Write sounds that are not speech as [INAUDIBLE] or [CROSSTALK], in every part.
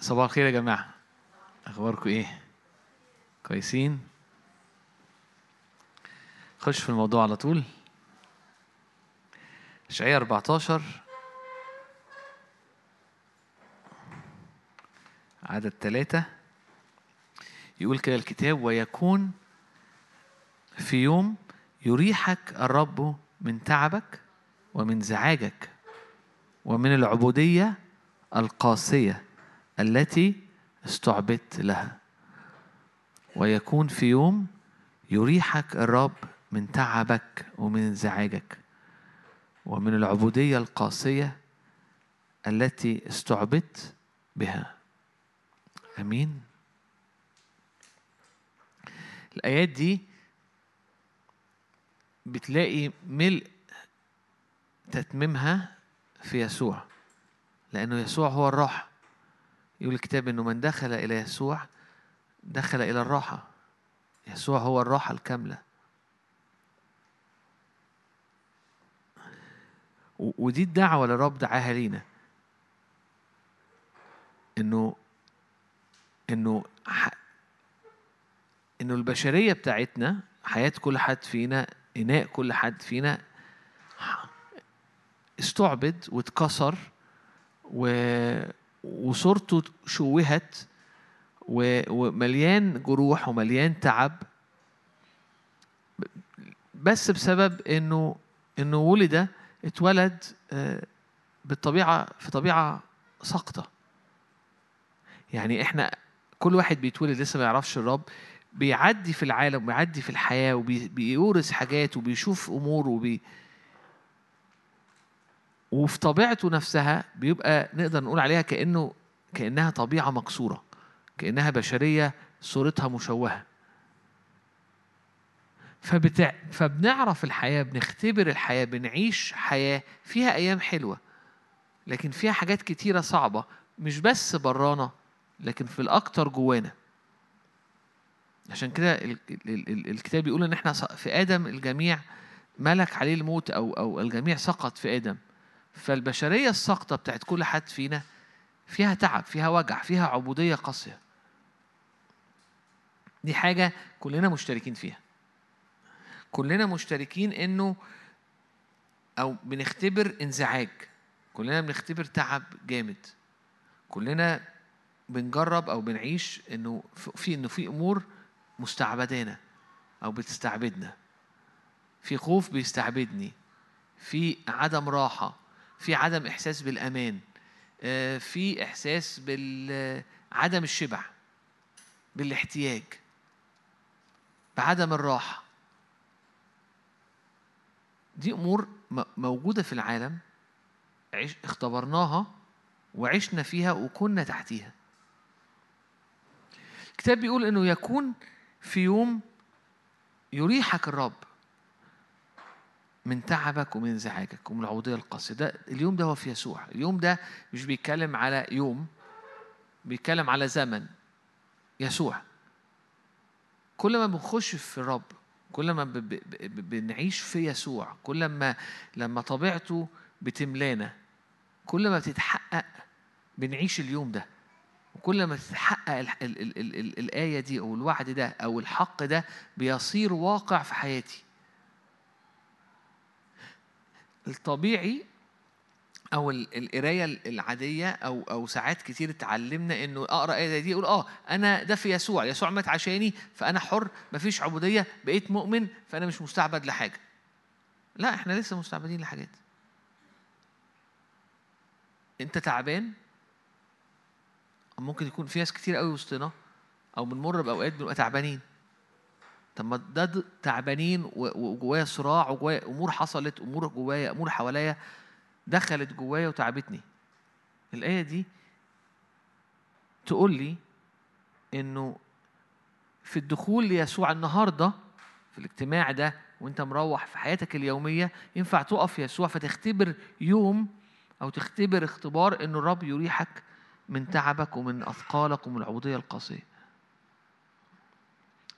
صباح الخير يا جماعة. أخباركم إيه؟ كويسين؟ خش في الموضوع على طول. إشعياء 14 عدد ثلاثة يقول كده الكتاب ويكون في يوم يريحك الرب من تعبك ومن زعاجك ومن العبودية القاسية. التي استعبدت لها. ويكون في يوم يريحك الرب من تعبك ومن انزعاجك ومن العبودية القاسية التي استعبدت بها. آمين. الآيات دي بتلاقي ملء تتميمها في يسوع لأنه يسوع هو الراحه يقول الكتاب إنه من دخل إلى يسوع دخل إلى الراحة. يسوع هو الراحة الكاملة. و- ودي الدعوة اللي الرب دعاها لينا. إنه ح... إنه البشرية بتاعتنا حياة كل حد فينا إناء كل حد فينا استعبد واتكسر و... وصورته شوهت. ومليان جروح ومليان تعب بس بسبب انه إنه ولد اتولد آه، بالطبيعه في طبيعة ساقطة يعني إحنا كل واحد بيتولد لسه ما يعرفش الرب بيعدي في العالم وبيعدي في الحياة وبيورث حاجات وبيشوف أمور وبي وفي طبيعته نفسها بيبقى نقدر نقول عليها كأنه كأنها طبيعة مكسورة كأنها بشرية صورتها مشوهة. فبتع... فبنعرف الحياة بنختبر الحياة بنعيش حياة فيها أيام حلوة لكن فيها حاجات كتيرة صعبة مش بس برانا لكن في الأكتر جوانا. عشان كده ال- ال- ال- الكتاب بيقول إن إحنا في آدم الجميع ملك عليه الموت أو أو الجميع سقط في آدم. فالبشرية الساقطة بتاعت كل حد فينا فيها تعب فيها وجع فيها عبودية قاسية. دي حاجة كلنا مشتركين فيها. كلنا مشتركين إنه أو بنختبر انزعاج. كلنا بنختبر تعب جامد. كلنا بنجرب أو بنعيش إنه في إنه في أمور مستعبدانا أو بتستعبدنا. في خوف بيستعبدني. في عدم راحة. في عدم إحساس بالأمان آه، في إحساس بعدم الشبع بالاحتياج بعدم الراحة. دي أمور م- موجودة في العالم اختبرناها وعشنا فيها وكنا تحتيها. الكتاب بيقول إنه يكون في يوم يريحك الرب. من تعبك ومن انزعاجك ومن العبودية القاسية. ده اليوم ده هو في يسوع. اليوم ده مش بيتكلم على يوم بيتكلم على زمن. يسوع. كل ما بنخش في الرب كل ما بنعيش في يسوع كل ما لما طبيعته بتملانا كل ما بتتحقق بنعيش اليوم ده. وكل ما تتحقق ال ال ال ال ال الآية دي أو الوعد ده أو الحق ده بيصير واقع في حياتي. الطبيعي أو ال- القراية العادية أو أو ساعات كتير اتعلمنا إنه أقرأ آية زي دي يقول آه أنا ده في يسوع يسوع مات عشاني فأنا حر مفيش عبودية بقيت مؤمن فأنا مش مستعبد لحاجة. لا إحنا لسه مستعبدين لحاجات. أنت تعبان؟ ممكن يكون في ناس كتير قوي وسطنا أو بنمر بأوقات بنبقى تعبانين. طب ما ده تعبانين وجوايا صراع وجوايا أمور حصلت أمور جوايا أمور حواليا دخلت جوايا وتعبتني. الآية دي تقول لي إنه في الدخول ليسوع النهارده في الاجتماع ده وأنت مروح في حياتك اليومية ينفع تقف يسوع فتختبر يوم أو تختبر اختبار انه الرب يريحك من تعبك ومن أثقالك ومن العبودية القاسية.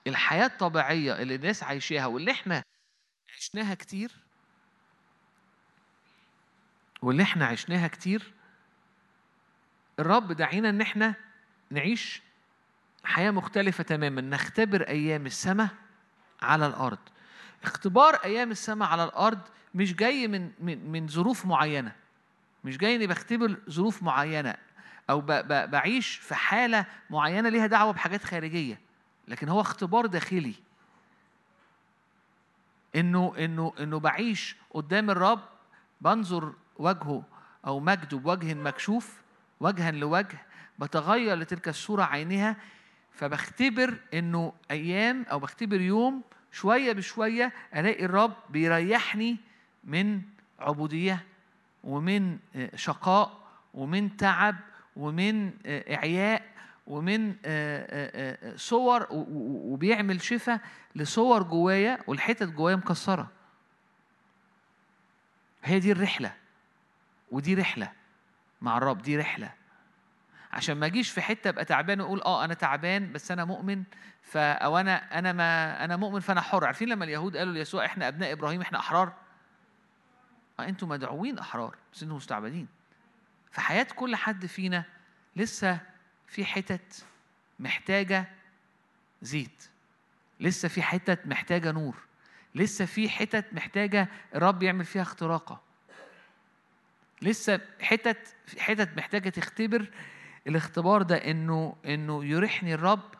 الحياة الطبيعية اللي الناس عايشاها واللي إحنا عشناها كتير واللي إحنا عشناها كتير الرب دعينا ان إحنا نعيش حياة مختلفة تماما. نختبر أيام السماء على الأرض. اختبار أيام السماء على الأرض مش جاي من من من ظروف معينة. مش جاي إني بختبر ظروف معينة أو بعيش في حالة معينة ليها دعوة بحاجات خارجية. لكن هو اختبار داخلي. إنه إنه إنه بعيش قدام الرب بنظر وجهه أو مجده بوجه مكشوف وجها لوجه بتغير لتلك الصورة عينها فبختبر إنه أيام أو بختبر يوم شوية بشوية ألاقي الرب بيريحني من عبودية ومن شقاء ومن تعب ومن إعياء ومن صور وبيعمل شفاء لصور جوايا والحتت جوايا مكسرة. هي دي الرحلة. ودي رحلة مع الرب دي رحلة. عشان ما اجيش في حتة ابقى تعبان واقول آه أنا تعبان بس أنا مؤمن ف أو أنا أنا ما أنا مؤمن فأنا حر. عارفين لما اليهود قالوا ليسوع إحنا أبناء إبراهيم إحنا أحرار؟ آه أنتوا مدعوين أحرار بس أنتوا مستعبدين. في حياة كل حد فينا لسه في حتت محتاجة زيت. لسه في حتت محتاجة نور. لسه في حتت محتاجة الرب يعمل فيها اختراقة. لسه حتت حتت محتاجة تختبر الاختبار ده إنه إنه يريحني الرب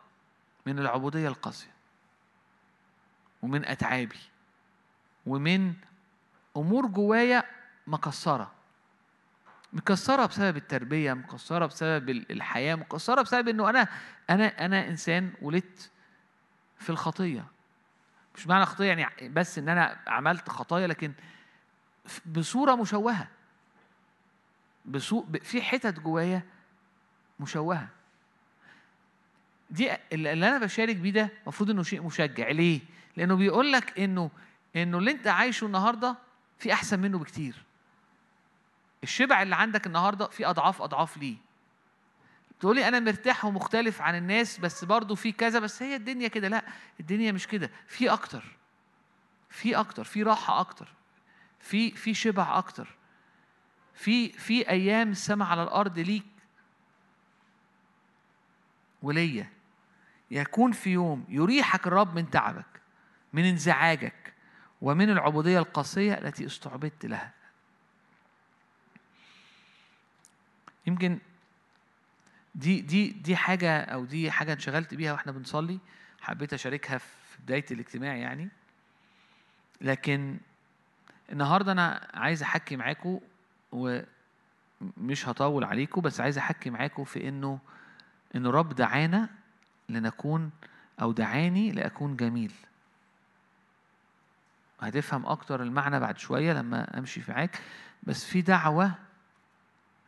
من العبودية القاسية ومن أتعابي ومن أمور جوايا مكسرة. مكسرة بسبب التربية مكسرة بسبب الحياة مكسرة بسبب إنه أنا أنا أنا إنسان ولدت في الخطية. مش معنى خطية يعني بس إن أنا عملت خطايا لكن بصورة مشوهة. بسوء في حتت جوايا مشوهة. دي اللي أنا بشارك بيه ده المفروض إنه شيء مشجع. ليه؟ لأنه بيقول لك إنه إنه اللي أنت عايشه النهارده في أحسن منه بكتير. الشبع اللي عندك النهارده في أضعاف أضعاف ليه؟ تقولي أنا مرتاح ومختلف عن الناس بس برضه في كذا بس هي الدنيا كده. لا الدنيا مش كده. في أكتر. في أكتر. في راحة أكتر. في في شبع أكتر. في في أيام السماء على الأرض ليك وليا. يكون في يوم يريحك الرب من تعبك من انزعاجك ومن العبودية القاسية التي استعبدت لها. يمكن دي دي دي حاجة أو دي حاجة انشغلت بيها وإحنا بنصلي حبيت أشاركها في بداية الاجتماع يعني. لكن النهارده أنا عايز أحكي معاكم ومش هطول عليكم بس عايز أحكي معاكم في إنه إن الرب دعانا لنكون أو دعاني لأكون جميل. هتفهم أكتر المعنى بعد شوية لما أمشي معاك. بس في دعوة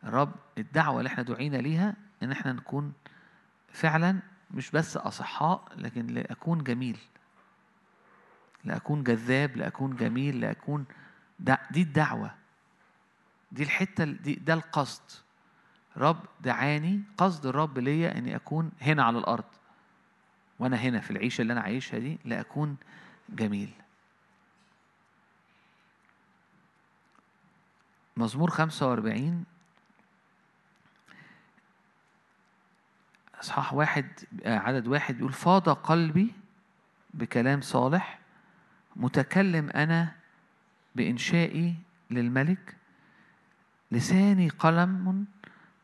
الرب الدعوة اللي إحنا دعينا ليها إن إحنا نكون فعلا مش بس أصحاء لكن لأكون جميل. لأكون جذاب لأكون جميل لأكون دي الدعوة. دي الحتة دي ده القصد. رب دعاني قصد الرب ليا إني أكون هنا على الأرض. وأنا هنا في العيشة اللي أنا عايشها دي لأكون جميل. مزمور 45 اصحاح واحد عدد واحد بيقول فاض قلبي بكلام صالح متكلم أنا بإنشائي للملك لساني قلم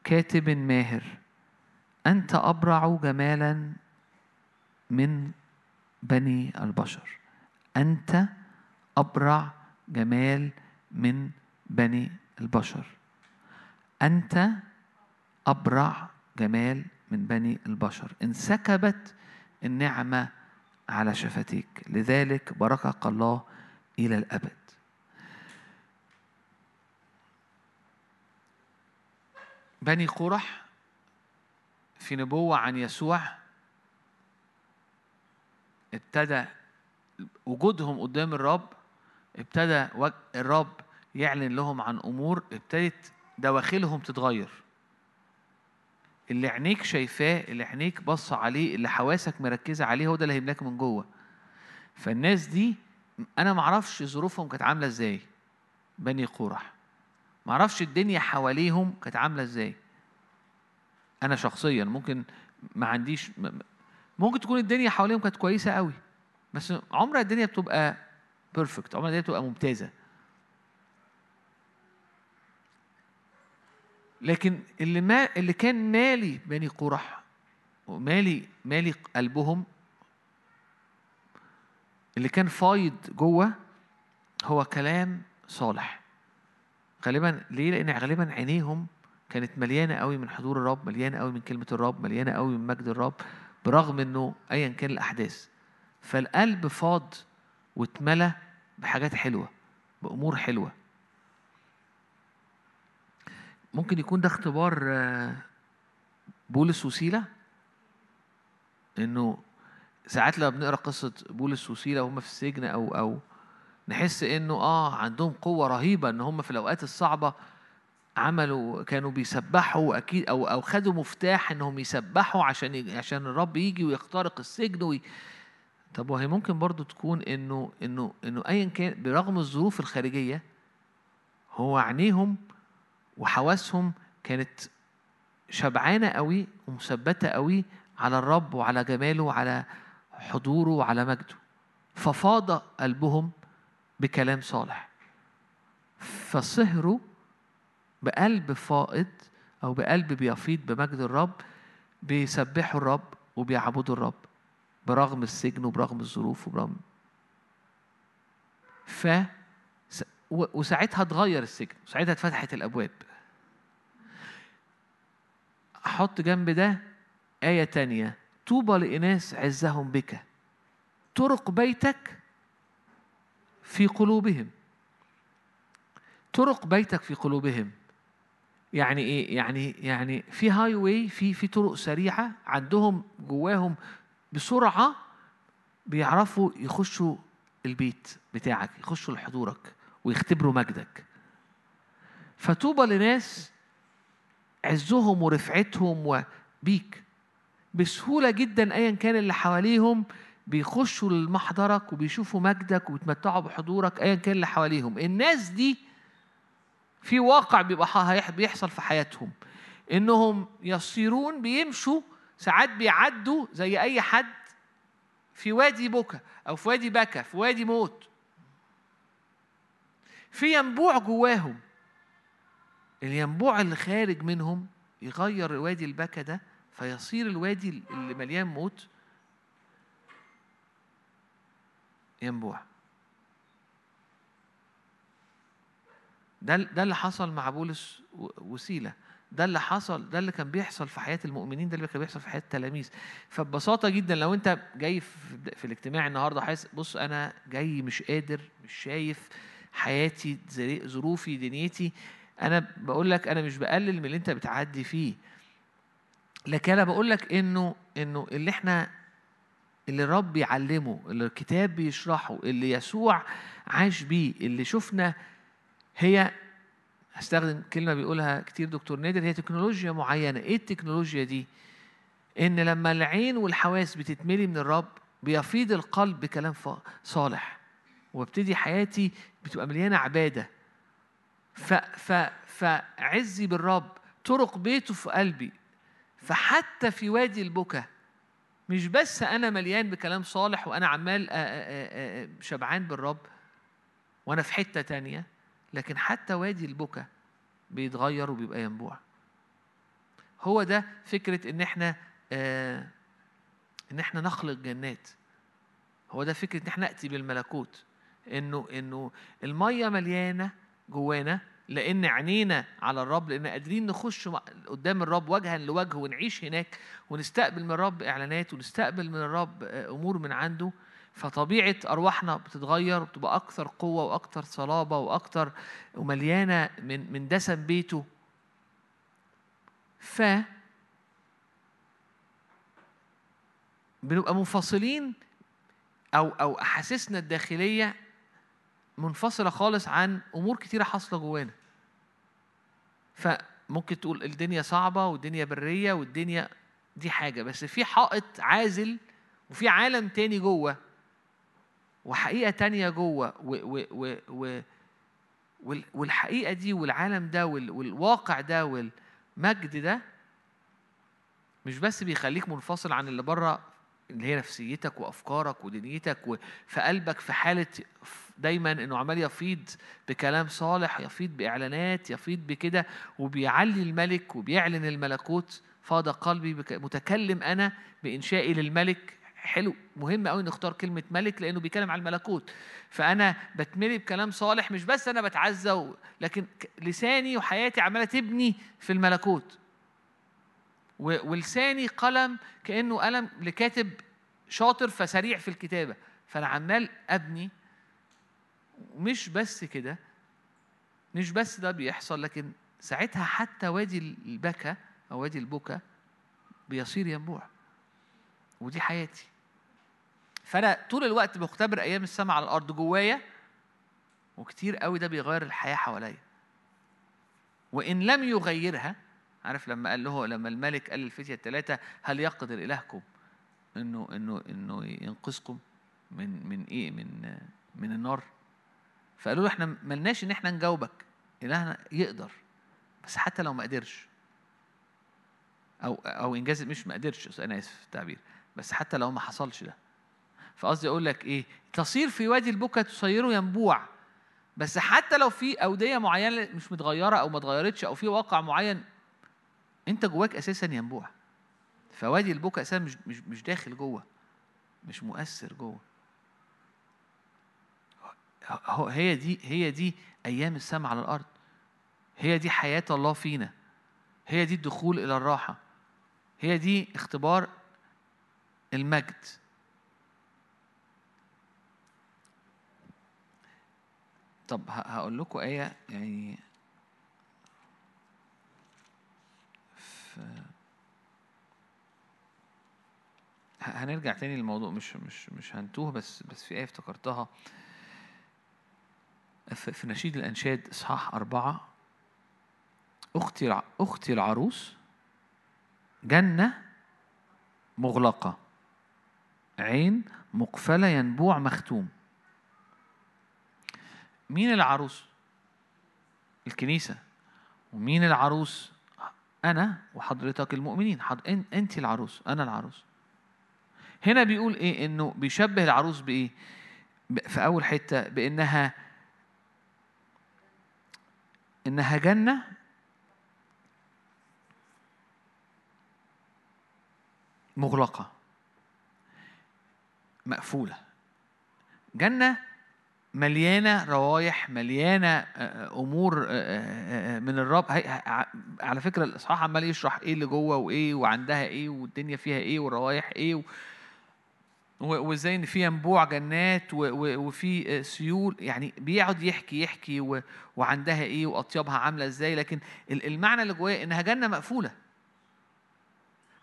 كاتب ماهر أنت أبرع جمالا من بني البشر أنت أبرع جمال من بني البشر أنت أبرع جمال من بني البشر. انسكبت النعمة على شفتيك. لذلك بركك الله إلى الأبد. بني قرح في نبوة عن يسوع ابتدى وجودهم قدام الرب ابتدى الرب يعلن لهم عن أمور ابتدت دواخلهم تتغير. اللي عينيك شايفاه اللي عينيك بص عليه اللي حواسك مركزة عليه هو ده اللي هيملاك من جوه. فالناس دي أنا معرفش ظروفهم كانت عاملة إزاي. بني قرح. معرفش الدنيا حواليهم كانت عاملة إزاي. أنا شخصيا ممكن ما عنديش ممكن تكون الدنيا حواليهم كانت كويسة قوي بس عمر الدنيا بتبقى بيرفكت عمر الدنيا بتبقى ممتازة. لكن اللي ما اللي كان مالي بني قرح ومالي مالي قلبهم اللي كان فايض جوه هو كلام صالح. غالبا ليه؟ لأن غالبا عينيهم كانت مليانة قوي من حضور الرب مليانة قوي من كلمة الرب مليانة قوي من مجد الرب برغم إنه ايا كان الأحداث. فالقلب فاض واتملى بحاجات حلوة بأمور حلوة. ممكن يكون ده اختبار آه، بولس وسيلة؟ انه ساعات لما بنقرأ قصة بولس وسيلة وهم في السجن أو أو نحس إنه آه عندهم قوة رهيبة إن هم في الأوقات الصعبة عملوا كانوا بيسبحوا أكيد أو أو خدوا مفتاح إنهم يسبحوا عشان عشان الرب يجي ويخترق السجن وي طب وهي ممكن برضو تكون إنه إنه إنه ايا كان برغم الظروف الخارجية هو عينيهم وحواسهم كانت شبعانة قوي ومثبتة قوي على الرب وعلى جماله وعلى حضوره وعلى مجده. ففاض قلبهم بكلام صالح. فصهروا بقلب فائض أو بقلب بيفيض بمجد الرب بيسبحوا الرب وبيعبدوا الرب برغم السجن وبرغم الظروف وبرغم ف وساعتها اتغير السجن وساعتها اتفتحت الأبواب. أحط جنب ده آية تانية. طوبى لإناس عزهم بك. طرق بيتك في قلوبهم. طرق بيتك في قلوبهم. يعني إيه؟ يعني يعني في هاي واي في في طرق سريعة عندهم جواهم بسرعة بيعرفوا يخشوا البيت بتاعك يخشوا لحضورك ويختبروا مجدك. فطوبى لناس عزهم ورفعتهم وبيك. بسهولة جدا أيا كان اللي حواليهم بيخشوا لمحضرك وبيشوفوا مجدك وبيتمتعوا بحضورك أيا كان اللي حواليهم. الناس دي في واقع بيبقى بيحصل في حياتهم. إنهم يصيرون بيمشوا ساعات بيعدوا زي أي حد في وادي بكا أو في وادي بكا في وادي موت. في ينبوع جواهم. الينبوع اللي خارج منهم يغير وادي البكا ده فيصير الوادي اللي مليان موت ينبوع. ده ده اللي حصل مع بولس وسيله ده اللي حصل ده اللي كان بيحصل في حياة المؤمنين ده اللي كان بيحصل في حياة التلاميذ فببساطة جدا لو أنت جاي في, في الاجتماع النهارده حاسس بص أنا جاي مش قادر مش شايف حياتي ظروفي دنيتي أنا بقول لك أنا مش بقلل من اللي أنت بتعدي فيه لكن أنا بقول لك إنه إنه اللي إحنا اللي الرب بيعلمه اللي الكتاب بيشرحه اللي يسوع عاش بيه اللي شفنا هي هستخدم كلمة بيقولها كتير دكتور نادر هي تكنولوجيا معينة إيه التكنولوجيا دي؟ إن لما العين والحواس بتتملي من الرب بيفيض القلب بكلام صالح وابتدي حياتي بتبقى مليانة عبادة ف ف فعزي بالرب طرق بيته في قلبي. فحتى في وادي البكا مش بس أنا مليان بكلام صالح وأنا عمال شبعان بالرب وأنا في حتة تانية لكن حتى وادي البكا بيتغير وبيبقى ينبوع. هو ده فكرة إن إحنا آه إن إحنا نخلق جنات. هو ده فكرة إن إحنا نأتي بالملكوت. إنه إنه المية مليانة جوانا لأن عينينا على الرب لأن قادرين نخش قدام الرب وجها لوجه ونعيش هناك ونستقبل من الرب إعلانات ونستقبل من الرب آه، أمور من عنده. فطبيعة أرواحنا بتتغير وبتبقى أكثر قوة وأكثر صلابة وأكثر ومليانة من من دسم بيته. ف بنبقى منفصلين أو أو أحاسيسنا الداخلية منفصلة خالص عن أمور كتيرة حاصلة جوانا. فممكن تقول الدنيا صعبة والدنيا برية والدنيا دي حاجة بس في حائط عازل وفي عالم تاني جوه وحقيقة تانية جوه و و و و والحقيقة دي والعالم ده والواقع ده والمجد ده مش بس بيخليك منفصل عن اللي بره اللي هي نفسيتك وأفكارك ودنيتك وفي قلبك في حالة دايما إنه عمال يفيض بكلام صالح يفيض بإعلانات يفيض بكده وبيعلي الملك وبيعلن الملكوت. فاض قلبي متكلم أنا بإنشائي للملك. حلو. مهم قوي نختار كلمة ملك لأنه بيتكلم على الملكوت. فأنا بتملي بكلام صالح مش بس أنا بتعزى لكن لساني وحياتي عمالة تبني في الملكوت. ولساني قلم كأنه قلم لكاتب شاطر فسريع في الكتابة. فأنا عمال أبني. مش بس كده مش بس ده بيحصل لكن ساعتها حتى وادي البكا أو وادي البكا بيصير ينبوع. ودي حياتي. فأنا طول الوقت بختبر أيام السماء على الأرض جوايا وكتير قوي ده بيغير الحياة حواليا. وإن لم يغيرها عارف لما قال له لما الملك قال للفتية الثلاثة هل يقدر إلهكم إنه إنه إنه ينقذكم من من إيه من من النار؟ فقالوا له إحنا ملناش إن إحنا نجاوبك إلهنا يقدر بس حتى لو ما قدرش. أو أو إنجاز مش ما قدرش أنا آسف في التعبير بس حتى لو ما حصلش ده. فقصدي أقول لك إيه تصير في وادي البكا تصيره ينبوع بس حتى لو في أودية معينة مش متغيرة أو ما اتغيرتش أو في واقع معين انت جواك أساسا ينبوع. فوادي البكاء أساسا مش مش مش داخل جوه مش مؤثر جوه. هي دي هي دي أيام السماء على الأرض. هي دي حياة الله فينا. هي دي الدخول إلى الراحة. هي دي اختبار المجد. طب هقول لكم آية يعني هنرجع تاني للموضوع مش مش مش هنتوه بس بس في آية افتكرتها في نشيد الأنشاد إصحاح أربعة أختي أختي العروس جنة مغلقة عين مقفلة ينبوع مختوم مين العروس؟ الكنيسة ومين العروس؟ أنا وحضرتك المؤمنين. حض... أنت العروس أنا العروس. هنا بيقول إيه؟ إنه بيشبه العروس بإيه؟ في أول حتة بإنها إنها جنة. مغلقة. مقفولة. جنة مليانة روايح مليانة أمور من الرب. على فكرة الإصحاح عمال يشرح إيه اللي جوه وإيه وعندها إيه والدنيا فيها إيه والروايح إيه وإزاي إن في ينبوع جنات وفي سيول. يعني بيقعد يحكي يحكي وعندها إيه وأطيابها عاملة إزاي. لكن المعنى اللي جوايا إنها جنة مقفولة.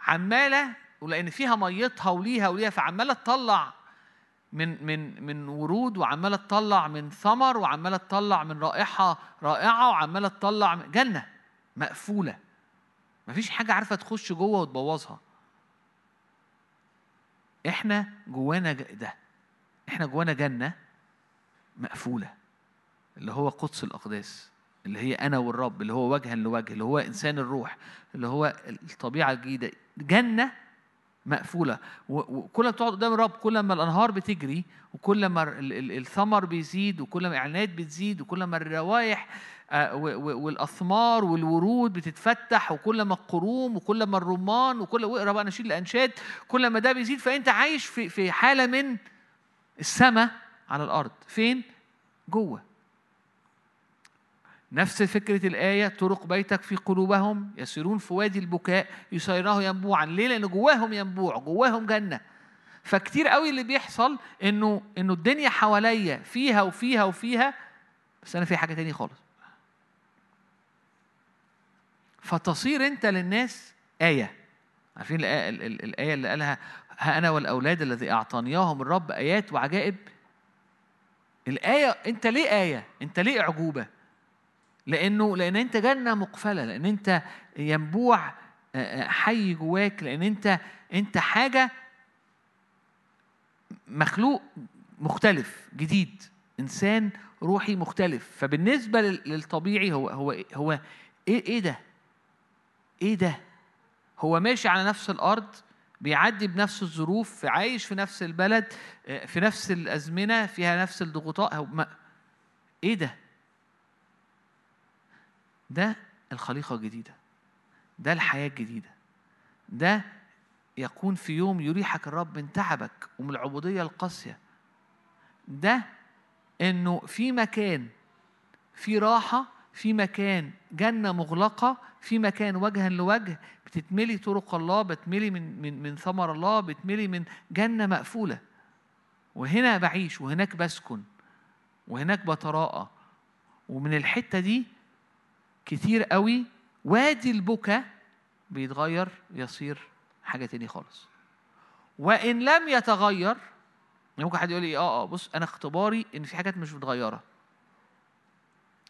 عمالة ولأن فيها ميتها وليها وليها فعمالة تطلع من من من ورود وعمالة تطلع من ثمر وعمالة تطلع من رائحة رائعة وعمالة تطلع جنة مقفولة. مفيش حاجة عارفة تخش جوه وتبوظها. إحنا جوانا ده إحنا جوانا جنة مقفولة. اللي هو قدس الأقداس اللي هي أنا والرب اللي هو وجها لوجه اللي هو إنسان الروح اللي هو الطبيعة الجديدة. جنة مقفولة. وكل ما بتقعد قدام الرب كل ما الأنهار بتجري وكل ما الثمر بيزيد وكل ما الإعلانات بتزيد وكل ما الروائح آه، والأثمار والورود بتتفتح وكل ما القروم وكل ما الرمان وكل واقرا بقى نشيد الأنشاد كل ما ده بيزيد. فأنت عايش في في حالة من السماء على الأرض. فين؟ جوه. نفس فكرة الآية طرق بيتك في قلوبهم يسيرون في وادي البكاء يصيراه ينبوعا ليه؟ لأن جواهم ينبوع جواهم جنة فكتير قوي اللي بيحصل إنه إنه الدنيا حواليا فيها وفيها وفيها بس أنا في حاجة تاني خالص فتصير أنت للناس آية عارفين الآية اللي قالها ها أنا والأولاد الذي أعطانياهم الرب آيات وعجائب الآية أنت ليه آية؟ أنت ليه أعجوبة؟ لأنه لأن أنت جنة مقفلة لأن أنت ينبوع حي جواك لأن أنت أنت حاجة مخلوق مختلف جديد إنسان روحي مختلف. فبالنسبة للطبيعي هو هو هو إيه إيه ده؟ إيه ده؟ هو ماشي على نفس الأرض بيعدي بنفس الظروف عايش في نفس البلد في نفس الأزمنة فيها نفس الضغوطات إيه ده؟ ده الخليقة الجديدة. ده الحياة الجديدة. ده يكون في يوم يريحك الرب من تعبك ومن العبودية القاسية. ده إنه في مكان في راحة في مكان جنة مغلقة في مكان وجها لوجه بتتملي طرق الله بتملي من من من ثمر الله بتملي من جنة مقفولة. وهنا بعيش وهناك بسكن وهناك بتراءى ومن الحتة دي كتير قوي وادي البكا بيتغير يصير حاجة تاني خالص. وإن لم يتغير ممكن حد يقول لي آه آه بص أنا اختباري إن في حاجات مش متغيرة.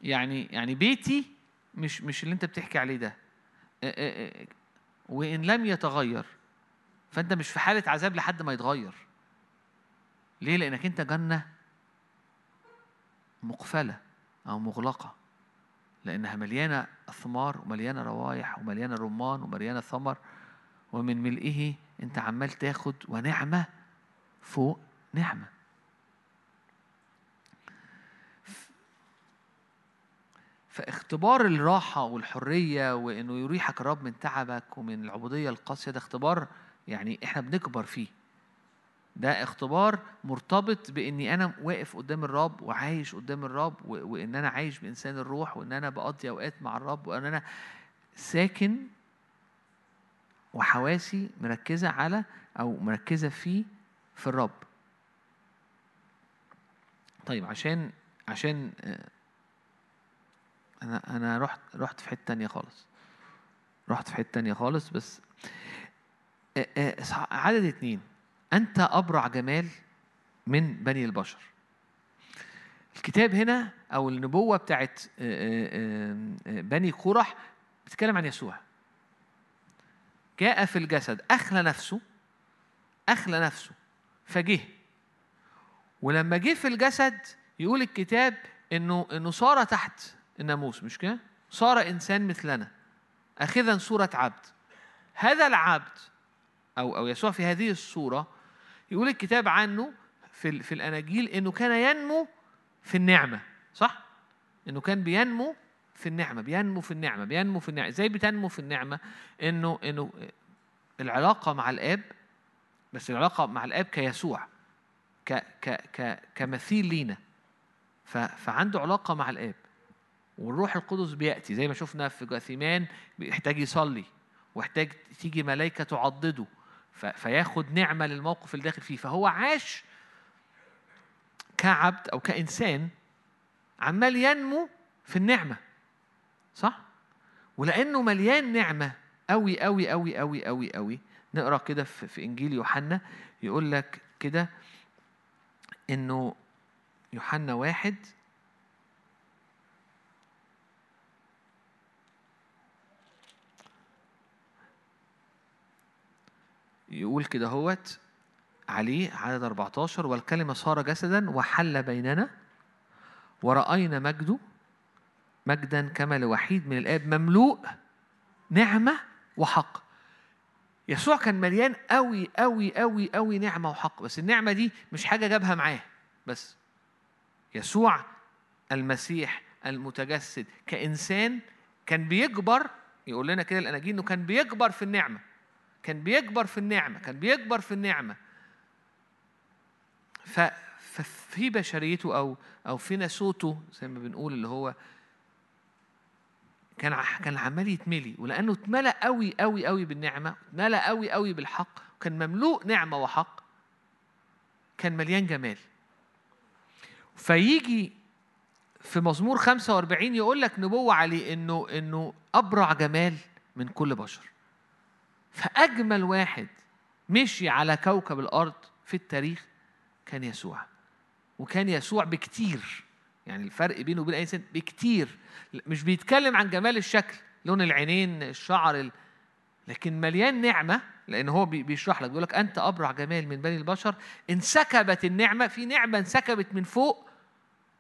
يعني يعني بيتي مش مش اللي أنت بتحكي عليه ده. وإن لم يتغير فأنت مش في حالة عذاب لحد ما يتغير. ليه؟ لأنك أنت جنة مقفلة أو مغلقة. لأنها مليانة أثمار ومليانة روايح ومليانة رمان ومليانة ثمر ومن ملئه أنت عمال تاخد ونعمة فوق نعمة فاختبار الراحة والحرية وإنه يريحك الرب من تعبك ومن العبودية القاسية ده اختبار يعني إحنا بنكبر فيه. ده اختبار مرتبط بإني أنا واقف قدام الرب وعايش قدام الرب وإن أنا عايش بإنسان الروح وإن أنا بقضي أوقات مع الرب وإن أنا ساكن وحواسي مركزة على أو مركزة فيه في الرب. طيب عشان عشان آه، أنا أنا رحت رحت في حتة تانية خالص رحت في حتة تانية خالص بس عدد اتنين أنت أبرع جمال من بني البشر. الكتاب هنا أو النبوة بتاعت بني قرح بتتكلم عن يسوع. جاء في الجسد أخلى نفسه أخلى نفسه فجه. ولما جه في الجسد يقول الكتاب إنه إنه صار تحت الناموس مش كده؟ صار إنسان مثلنا. أخذا صورة عبد. هذا العبد أو أو يسوع في هذه الصورة يقول الكتاب عنه في في الأناجيل إنه كان ينمو في النعمة صح؟ إنه كان بينمو في النعمة بينمو في النعمة بينمو في النعمة إزاي بتنمو في النعمة؟ إنه إنه العلاقة مع الآب بس العلاقة مع الآب كيسوع ك ك ك كمثيل لينا فعنده علاقة مع الآب والروح القدس بيأتي زي ما شفنا في جاثيمان بيحتاج يصلي واحتاج تيجي ملائكة تعضده فياخد نعمة للموقف اللي داخل فيه فهو عاش كعبد أو كإنسان عمال ينمو في النعمة صح؟ ولأنه مليان نعمة أوي أوي أوي أوي أوي أوي نقرأ كده في إنجيل يوحنا يقول لك كده إنه يوحنا واحد يقول كده هوت عليه عدد 14 والكلمة صار جسدا وحل بيننا ورأينا مجده مجدا كما لوحيد من الآب مملوء نعمة وحق. يسوع كان مليان قوي قوي قوي قوي نعمة وحق بس النعمة دي مش حاجة جابها معاه بس يسوع المسيح المتجسد كإنسان كان بيكبر يقول لنا كده الأناجيل إنه كان بيكبر في النعمة. كان بيكبر في النعمة كان بيكبر في النعمة. ففي بشريته أو أو في نسوته زي ما بنقول اللي هو كان كان عمال يتملي ولأنه اتملى قوي قوي قوي بالنعمة اتملى قوي قوي بالحق كان مملوء نعمة وحق كان مليان جمال. فيجي في مزمور 45 يقول لك نبوة عليه إنه إنه أبرع جمال من كل بشر. فأجمل واحد مشي على كوكب الأرض في التاريخ كان يسوع. وكان يسوع بكتير. يعني الفرق بينه وبين أي إنسان بكتير. مش بيتكلم عن جمال الشكل لون العينين الشعر ال... لكن مليان نعمة لأن هو بيشرح لك بيقول لك أنت أبرع جمال من بني البشر. انسكبت النعمة في نعمة انسكبت من فوق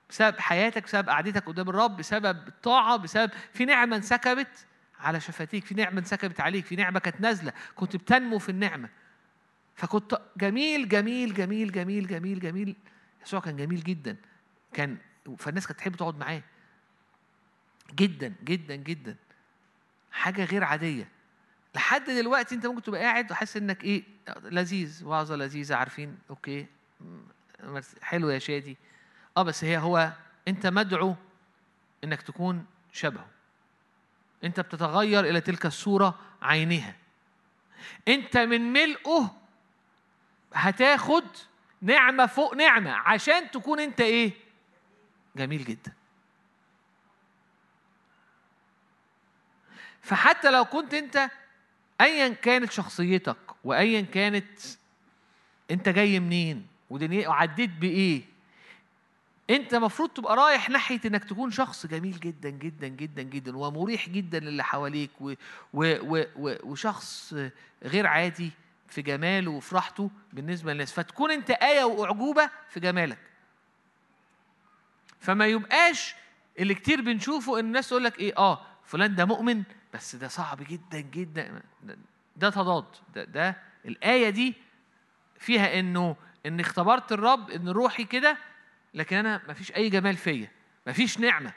بسبب حياتك بسبب قعدتك قدام الرب بسبب الطاعة بسبب في نعمة انسكبت على شفتيك في نعمة انسكبت عليك في نعمة كانت نازلة كنت بتنمو في النعمة. فكنت جميل جميل جميل جميل جميل جميل. يسوع كان جميل جدا. كان فالناس كانت تحب تقعد معاه. جدا جدا جدا. حاجة غير عادية. لحد دلوقتي انت ممكن تبقى قاعد وحاسس انك إيه لذيذ وعظة لذيذة عارفين أوكي. حلو يا شادي. آه بس هي هو انت مدعو انك تكون شبهه. انت بتتغير إلى تلك الصورة عينها انت من ملئه هتاخد نعمة فوق نعمة عشان تكون انت إيه؟ جميل جدا. فحتى لو كنت انت ايا كانت شخصيتك وايا كانت انت جاي منين ودنيا وعديت بإيه انت المفروض تبقى رايح ناحية انك تكون شخص جميل جدا جدا جدا جدا ومريح جدا للي حواليك و و و و وشخص غير عادي في جماله وفي راحته بالنسبة للناس. فتكون انت آية وأعجوبة في جمالك. فما يبقاش اللي كتير بنشوفه إن الناس تقول لك إيه آه فلان ده مؤمن بس ده صعب جدا جدا. ده تضاد. ده, ده الآية دي فيها إنه إن اختبرت الرب إن روحي كده لكن أنا ما فيش أي جمال فيا ما فيش نعمة.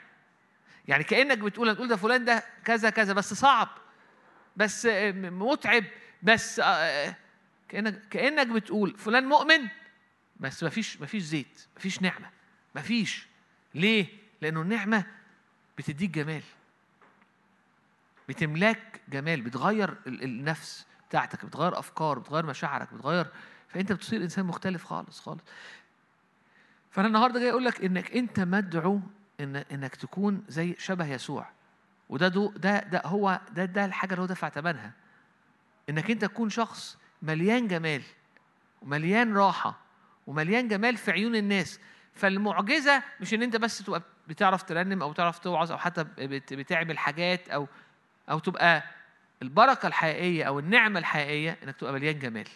يعني كأنك بتقول تقول ده فلان ده كذا كذا بس صعب بس متعب بس كأنك كأنك بتقول فلان مؤمن بس ما فيش ما فيش زيت ما فيش نعمة. ما فيش. ليه؟ لأنه النعمة بتديك جمال. بتملاك جمال بتغير النفس بتاعتك بتغير أفكار بتغير مشاعرك بتغير فأنت بتصير إنسان مختلف خالص خالص. فأنا النهارده جاي أقول لك إنك أنت مدعو إن إنك تكون زي شبه يسوع. وده دو ده ده هو ده ده الحاجة اللي هو دفع ثمنها إنك أنت تكون شخص مليان جمال ومليان راحة ومليان جمال في عيون الناس. فالمعجزة مش إن أنت بس تبقى بتعرف ترنم أو تعرف توعظ أو حتى بتعمل حاجات أو أو تبقى البركة الحقيقية أو النعمة الحقيقية إنك تبقى مليان جمال.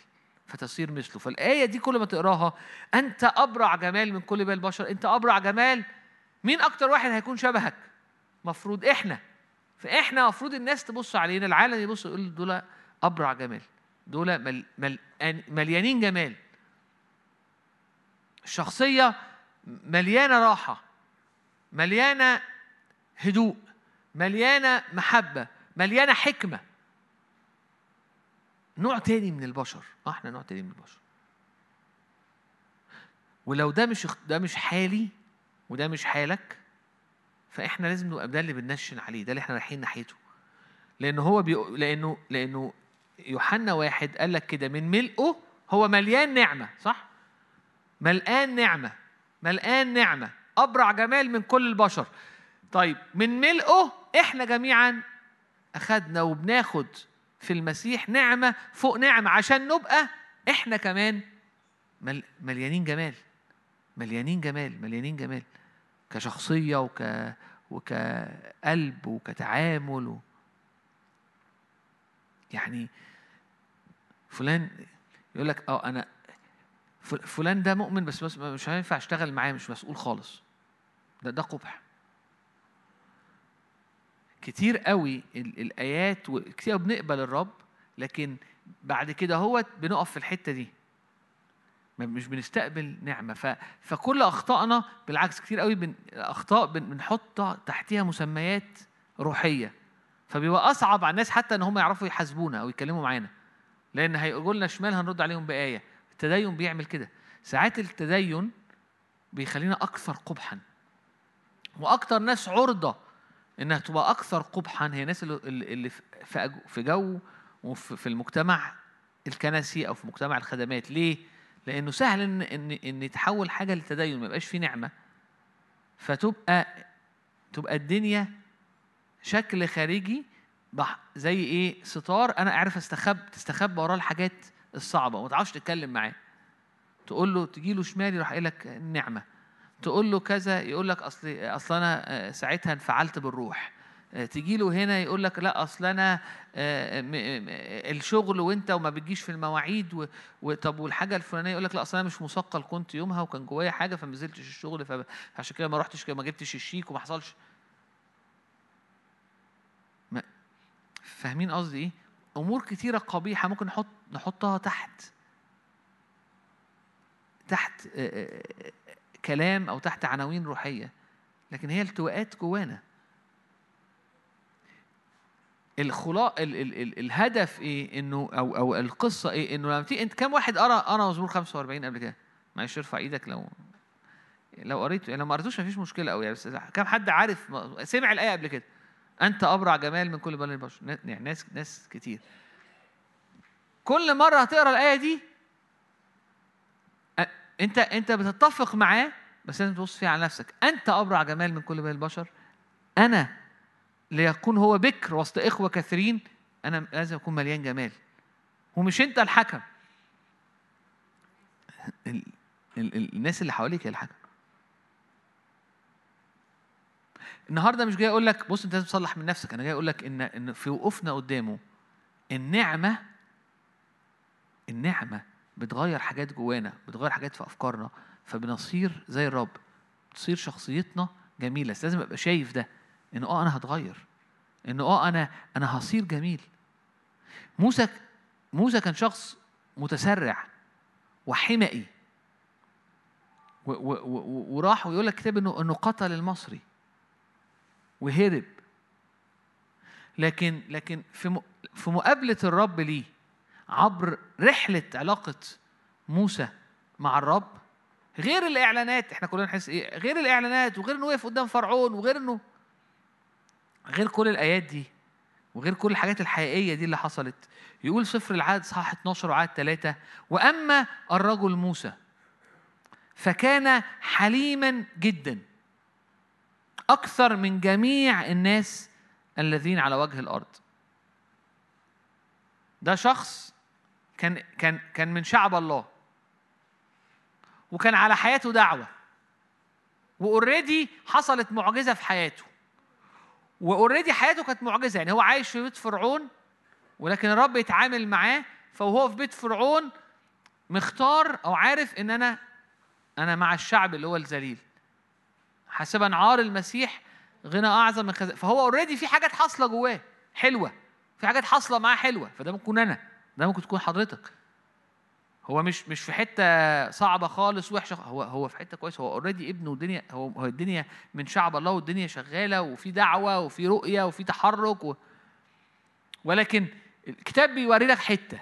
فتصير مثله. فالآية دي كل ما تقراها أنت أبرع جمال من كل باقي البشر أنت أبرع جمال. مين أكتر واحد هيكون شبهك؟ مفروض إحنا. فإحنا مفروض الناس تبص علينا العالم يبص يقول دول أبرع جمال. دول مل مل مليانين جمال. الشخصية مليانة راحة مليانة هدوء مليانة محبة مليانة حكمة. نوع تاني من البشر. آه إحنا نوع تاني من البشر. ولو ده مش ده مش حالي وده مش حالك فإحنا لازم نبقى ده اللي بننشن عليه ده اللي إحنا رايحين ناحيته. لأنه هو. لأنه لأنه يوحنا واحد قال لك كده من ملئه هو مليان نعمة. صح؟ ملقان نعمة ملقان نعمة أبرع جمال من كل البشر. طيب من ملئه إحنا جميعا اخذنا وبناخد في المسيح نعمة فوق نعمة عشان نبقى إحنا كمان مليانين جمال مليانين جمال مليانين جمال كشخصية وك وكقلب وكتعامل و... يعني فلان يقول لك آه أنا فلان ده مؤمن بس مش هينفع أشتغل معاه مش مسؤول خالص. ده ده قبح. كتير قوي الآيات وكتير بنقبل الرب لكن بعد كده هو بنقف في الحتة دي. مش بنستقبل نعمة. ف... فكل أخطائنا بالعكس كتير قوي بن... أخطاء بن... بنحط تحتها مسميات روحية. فبيبقى أصعب على الناس حتى إن هم يعرفوا يحاسبونا أو يتكلموا معانا. لأن هيقولوا لنا شمال هنرد عليهم بآية؟ التدين بيعمل كده. ساعات التدين بيخلينا أكثر قبحا. وأكثر ناس عرضة إنها تبقى أكثر قبحا. هي الناس اللي في جو وفي المجتمع الكنسي أو في مجتمع الخدمات. ليه؟ لأنه سهل ان ان إن يتحول حاجة للتدين ما يبقاش فيه نعمة. فتبقى تبقى الدنيا شكل خارجي زي إيه؟ ستار. أنا اعرف استخب تستخبى وراه الحاجات الصعبة. وما تعرفش تتكلم معاه. تقول له تجي له شمال يروح قايل لك النعمه تقول له كذا يقول لك أصل أصل أنا آه، ساعتها انفعلت بالروح. آه، تجي له هنا يقول لك لا أصل أنا آه، الشغل وأنت وما بتجيش في المواعيد وطب والحاجة الفلانية؟ يقول لك لا أصل أنا مش مثقل كنت يومها وكان جوايا حاجة فما نزلتش الشغل فعشان كده ما رحتش ما جبتش الشيك وما حصلش. فاهمين قصدي إيه؟ أمور كتيرة قبيحة ممكن نحط نحطها تحت. تحت كلام أو تحت عناوين روحية لكن هي التواءات جوانا. الخلاء ال ال ال الهدف إيه؟ إنه أو أو القصة إيه؟ إنه لما تيجي إنت كم واحد قرأ قرأ مزمور 45 قبل كده؟ معلش ارفع إيدك لو لو قريته يعني لو ما قريتوش مفيش مشكلة قوي يعني بس كم حد عارف سمع الآية قبل كده. أنت أبرع جمال من كل بني البشر يعني ناس ناس كتير. كل مرة هتقرأ الآية دي انت انت بتتفق معاه بس لازم تبص فيها على نفسك. انت ابرع جمال من كل بني البشر. أنا ليكون هو بكر وسط اخوة كثيرين أنا لازم اكون مليان جمال. ومش انت الحكم. ال ال ال الناس اللي حواليك هي الحكم. النهارده مش جاي أقول لك بص انت لازم تصلح من نفسك. أنا جاي أقول لك ان ان في وقوفنا قدامه النعمة النعمة بتغير حاجات جوانا بتغير حاجات في أفكارنا فبنصير زي الرب تصير شخصيتنا جميلة. بس لازم أبقى شايف ده ان آه أنا هتغير ان آه أنا أنا هصير جميل. موسى موسى كان شخص متسرع وحمقي وراح ويقول لك كتاب إنه إنه قتل المصري وهرب. لكن لكن في في مقابلة الرب ليه عبر رحلة علاقة موسى مع الرب. غير الإعلانات إحنا كلنا نحس إيه غير الإعلانات وغير إنه وقف قدام فرعون وغير إنه غير كل الآيات دي وغير كل الحاجات الحقيقية دي اللي حصلت. يقول سفر العدد صح 12 وعدد 3 وأما الرجل موسى فكان حليما جدا أكثر من جميع الناس الذين على وجه الأرض. ده شخص كان كان كان من شعب الله. وكان على حياته دعوة. و already حصلت معجزة في حياته. و already حياته كانت معجزة. يعني هو عايش في بيت فرعون ولكن الرب يتعامل معاه فهو في بيت فرعون مختار أو عارف إن أنا أنا مع الشعب اللي هو الذليل. حسبا عار المسيح غنى أعظم من خزائن. فهو already في حاجات حاصلة جواه حلوة. في حاجات حاصلة معاه حلوة. فده ممكن أنا. ده ممكن تكون حضرتك. هو مش مش في حتة صعبة خالص وحشة هو هو في حتة كويسة. هو already ابن والدنيا هو الدنيا من شعب الله والدنيا شغالة وفي دعوة وفي رؤية وفي تحرك و... ولكن الكتاب بيوري لك حتة.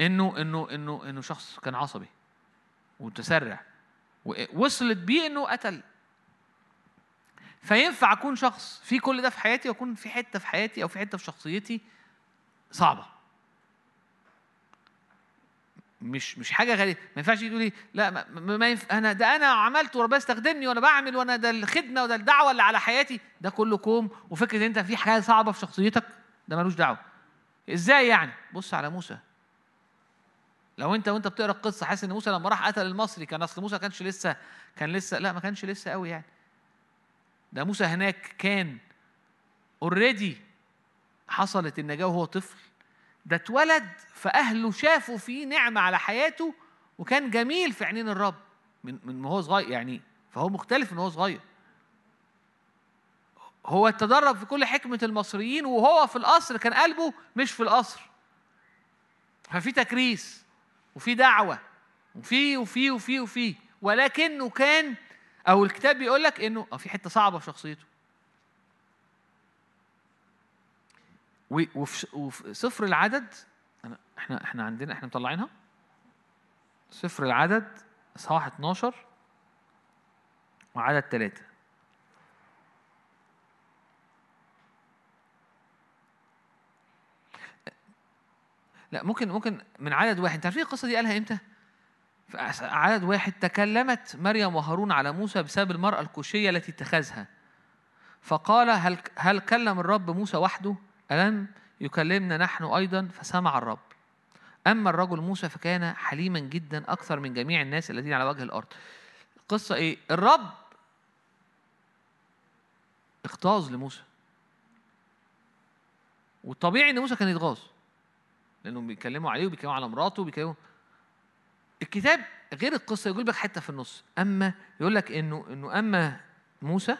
إنه إنه إنه إنه شخص كان عصبي ومتسرع ووصلت بيه إنه قتل. فينفع أكون شخص في كل ده في حياتي وأكون في حتة في حياتي أو في حتة في شخصيتي صعبة. مش مش حاجة غريبة. ما ينفعش تقولي لا ما, ما ينف... أنا ده أنا عملت وربنا استخدمني وأنا بعمل وأنا ده الخدمة وده الدعوة اللي على حياتي. ده كله كوم. وفكرة إن أنت في حاجة صعبة في شخصيتك ده ملوش دعوة. إزاي يعني؟ بص على موسى. لو أنت وأنت بتقرأ القصة حاسس إن موسى لما راح قتل المصري كان أصل موسى كانش لسه كان لسه لا ما كانش لسه قوي يعني. ده موسى هناك كان اوريدي حصلت النجاة وهو طفل. ده اتولد فأهله شافوا فيه نعمة على حياته وكان جميل في عينين الرب من من هو صغير يعني فهو مختلف من هو صغير. هو تدرب في كل حكمة المصريين وهو في القصر كان قلبه مش في القصر. ففي تكريس وفي دعوة وفي وفي وفي وفي. ولكنه كان أو الكتاب بيقول لك إنه في حتة صعبة في شخصيته. وفي سفر العدد إحنا إحنا عندنا إحنا مطلعينها سفر العدد اصحاح 12 وعدد ثلاثة لا ممكن ممكن من عدد واحد أنت عارفين القصة دي قالها إمتى؟ في عدد واحد تكلمت مريم وهارون على موسى بسبب المرأة الكوشية التي اتخذها فقال هل هل كلم الرب موسى وحده؟ ألم يكلمنا نحن أيضا؟ فسمع الرب. أما الرجل موسى فكان حليما جدا أكثر من جميع الناس الذين على وجه الأرض. القصة إيه؟ الرب اغتاظ لموسى. والطبيعي إن موسى كان يتغاظ لأنهم بيتكلموا عليه وبيتكلموا على مراته وبيتكلموا. الكتاب غير القصة يقول لك حتة في النص. أما يقول لك إنه إنه أما موسى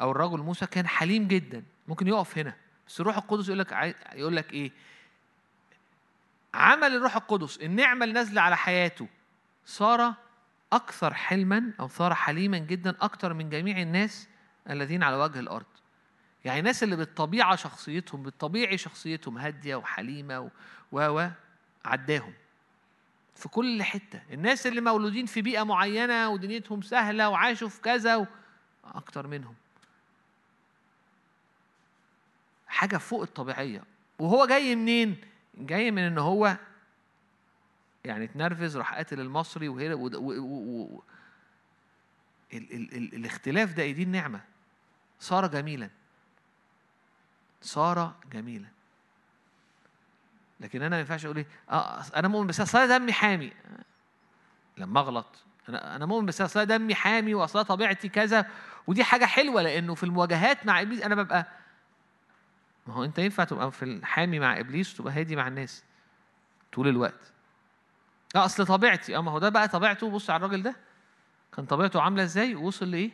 أو الرجل موسى كان حليم جدا. ممكن يقف هنا. بس الروح القدس يقول لك يقول لك إيه؟ عمل الروح القدس النعمة اللي نازلة على حياته صار أكثر حلما أو صار حليما جدا أكثر من جميع الناس الذين على وجه الأرض. يعني الناس اللي بالطبيعة شخصيتهم بالطبيعي شخصيتهم هادية وحليمة و و عداهم. في كل حتة. الناس اللي مولودين في بيئة معينة ودنيتهم سهلة وعاشوا في كذا و... أكتر منهم. حاجة فوق الطبيعية. وهو جاي منين؟ جاي من إن هو يعني اتنرفز راح قاتل المصري وهي و... و... و... ال... ال... ال... الاختلاف ده دي النعمة. صار جميلا. صار جميلا لكن أنا ما ينفعش أقول إيه آه أنا مؤمن بس اصل دمي حامي. لما أغلط. أنا أنا مؤمن بس اصل دمي حامي وأصل طبيعتي كذا. ودي حاجة حلوة لأنه في المواجهات مع إبليس أنا ببقى ما هو انت ينفع تبقى في الحامي مع إبليس وتبقى هادي مع الناس طول الوقت. آه أصل طبيعتي. آه ما هو ده بقى طبيعته. بص على الراجل ده. كان طبيعته عاملة إزاي؟ ووصل لإيه؟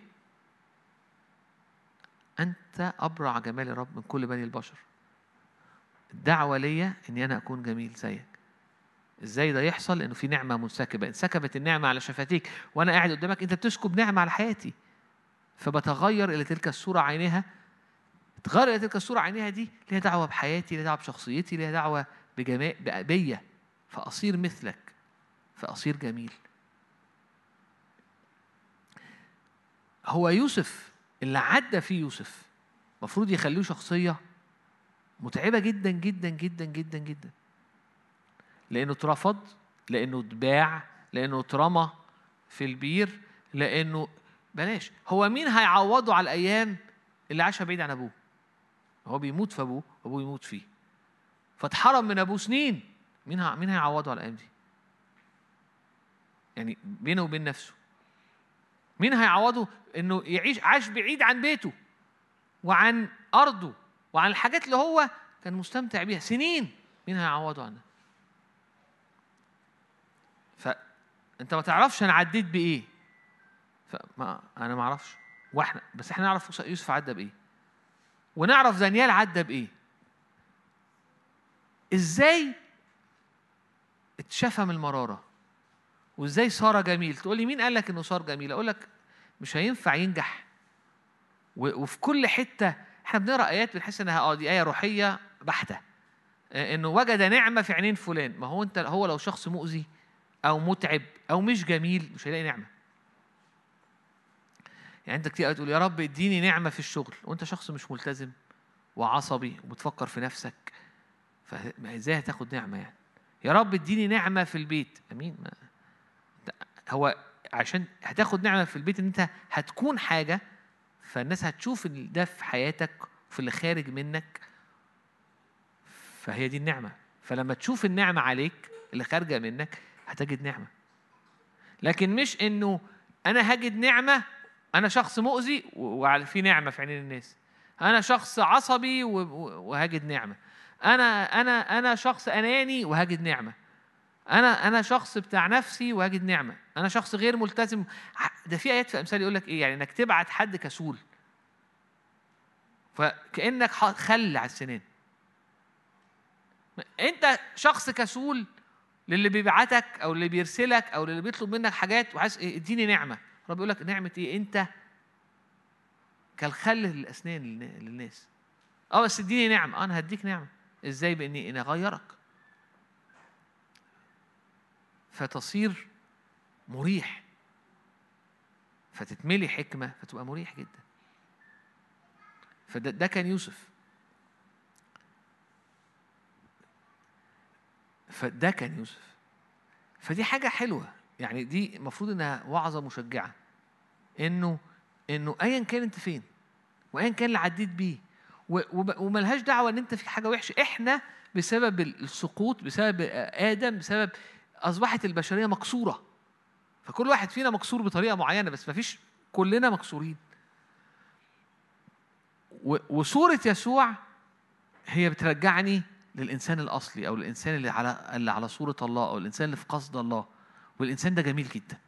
أنت أبرع جمال الرب من كل بني البشر. الدعوة ليا إني أنا أكون جميل زيك. إزاي ده يحصل؟ لأنه في نعمة منسكبة. انسكبت النعمة على شفتيك وأنا قاعد قدامك أنت بتسكب نعمة على حياتي. فبتغير إلى تلك الصورة عينها تغير تلك الصورة عينها دي ليها دعوة بحياتي ليها دعوة بشخصيتي ليها دعوة بجماء بيا فأصير مثلك. فأصير جميل. هو يوسف اللي عدى فيه يوسف المفروض يخليه شخصية متعبة جدا جدا جدا جدا جدا. لأنه اترفض لأنه اتباع لأنه اترمى في البير لأنه بلاش. هو مين هيعوضه على الأيام اللي عاشها بعيد عن أبوه؟ هو بيموت في أبوه وابوه يموت فيه. فاتحرم من أبوه سنين. مين مين هيعوضه على الأيام دي؟ يعني بينه وبين نفسه. مين هيعوضه؟ إنه يعيش عاش بعيد عن بيته وعن أرضه وعن الحاجات اللي هو كان مستمتع بيها. سنين مين هيعوضه عنها؟ فانت ما تعرفش أنا عديت بإيه. فما أنا ما أعرفش. وإحنا بس إحنا نعرف يوسف عدى بإيه. ونعرف دانيال عدى بإيه. إزاي اتشفى من المرارة. وإزاي صار جميل. تقول لي مين قال لك إنه صار جميل؟ أقول لك مش هينفع ينجح. وفي كل حتة إحنا بنقرأ آيات بنحس إنها آه دي آية روحية بحتة. آه، إنه وجد نعمة في عينين فلان. ما هو أنت هو لو شخص مؤذي أو متعب أو مش جميل مش هيلاقي نعمة. يعني انت كتير تقول يا رب اديني نعمة في الشغل وانت شخص مش ملتزم وعصبي وبتفكر في نفسك فازاي هتاخد نعمة يعني؟ يا رب اديني نعمة في البيت. أمين؟ ما. هو عشان هتاخد نعمة في البيت إن أنت هتكون حاجة فالناس هتشوف ده في حياتك وفي اللي خارج منك فهي دي النعمة. فلما تشوف النعمة عليك اللي خارجة منك هتجد نعمة. لكن مش إنه أنا هجد نعمة أنا شخص مؤذي وفي نعمة في عينين الناس. أنا شخص عصبي وهجد نعمة. أنا أنا أنا شخص أناني وهجد نعمة. أنا أنا شخص بتاع نفسي وهجد نعمة. أنا شخص غير ملتزم. ده في آيات في أمثال يقول لك إيه؟ يعني إنك تبعت حد كسول. فكأنك خل على السنان. أنت شخص كسول للي بيبعتك أو اللي بيرسلك أو اللي بيطلب منك حاجات وعايز إيه إديني نعمة. رب يقول لك نعمة إيه؟ أنت كالخل للأسنان للناس. أه بس اديني نعمة. أنا هديك نعمة. إزاي؟ بإني أنا اغيرك فتصير مريح. فتتملي حكمة فتبقى مريح جدا. فده ده كان يوسف. فده كان يوسف. فدي حاجة حلوة. يعني دي المفروض إنها وعظة مشجعة. إنه إنه ايا كان أنت فين وايا كان اللي عديت بيه وملهاش دعوة إن أنت في حاجة وحشة. إحنا بسبب السقوط بسبب آدم بسبب أصبحت البشرية مكسورة. فكل واحد فينا مكسور بطريقة معينة بس مفيش كلنا مكسورين. وصورة يسوع هي بترجعني للإنسان الأصلي أو الإنسان اللي على اللي على صورة الله أو الإنسان اللي في قصد الله. والإنسان ده جميل جدا.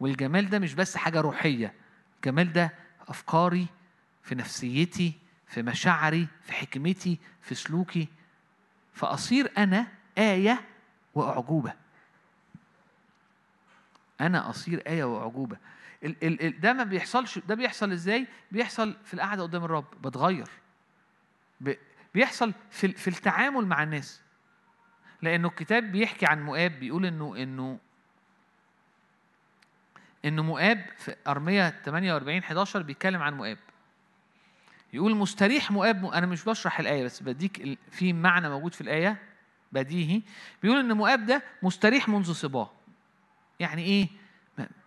والجمال ده مش بس حاجة روحية الجمال ده أفكاري في نفسيتي في مشاعري في حكمتي في سلوكي. فأصير أنا آية وأعجوبة. أنا أصير آية وأعجوبة. ده ما بيحصلش ده بيحصل إزاي؟ بيحصل في القعدة قدام الرب بتغير. بيحصل في في التعامل مع الناس. لأنه الكتاب بيحكي عن مؤاب بيقول إنه إنه إنه مؤاب في أرمية 48 11 بيتكلم عن مؤاب. يقول مستريح مؤاب أنا مش بشرح الآية بس بديك في معنى موجود في الآية بديهي. بيقول إن مؤاب ده مستريح منذ صباه. يعني إيه؟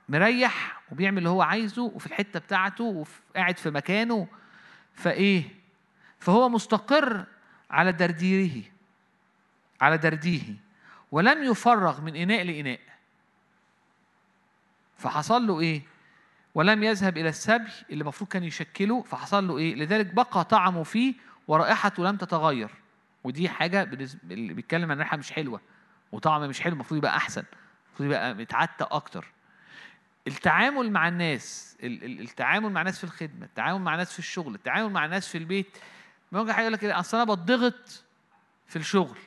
مريح وبيعمل اللي هو عايزه وفي الحتة بتاعته وقاعد في مكانه. فإيه؟ فهو مستقر على درديره. على درديه ولم يفرغ من إناء لإناء. فحصل له إيه؟ ولم يذهب إلى السبي اللي المفروض كان يشكله فحصل له إيه؟ لذلك بقى طعمه فيه ورائحته لم تتغير. ودي حاجة اللي بيتكلم عن ريحة مش حلوة وطعم مش حلو المفروض يبقى أحسن المفروض يبقى متعتق أكتر. التعامل مع الناس التعامل مع الناس في الخدمة التعامل مع الناس في الشغل التعامل مع الناس في البيت ممكن حاجة يقول لك إيه؟ أصل أنا بتضغط في الشغل.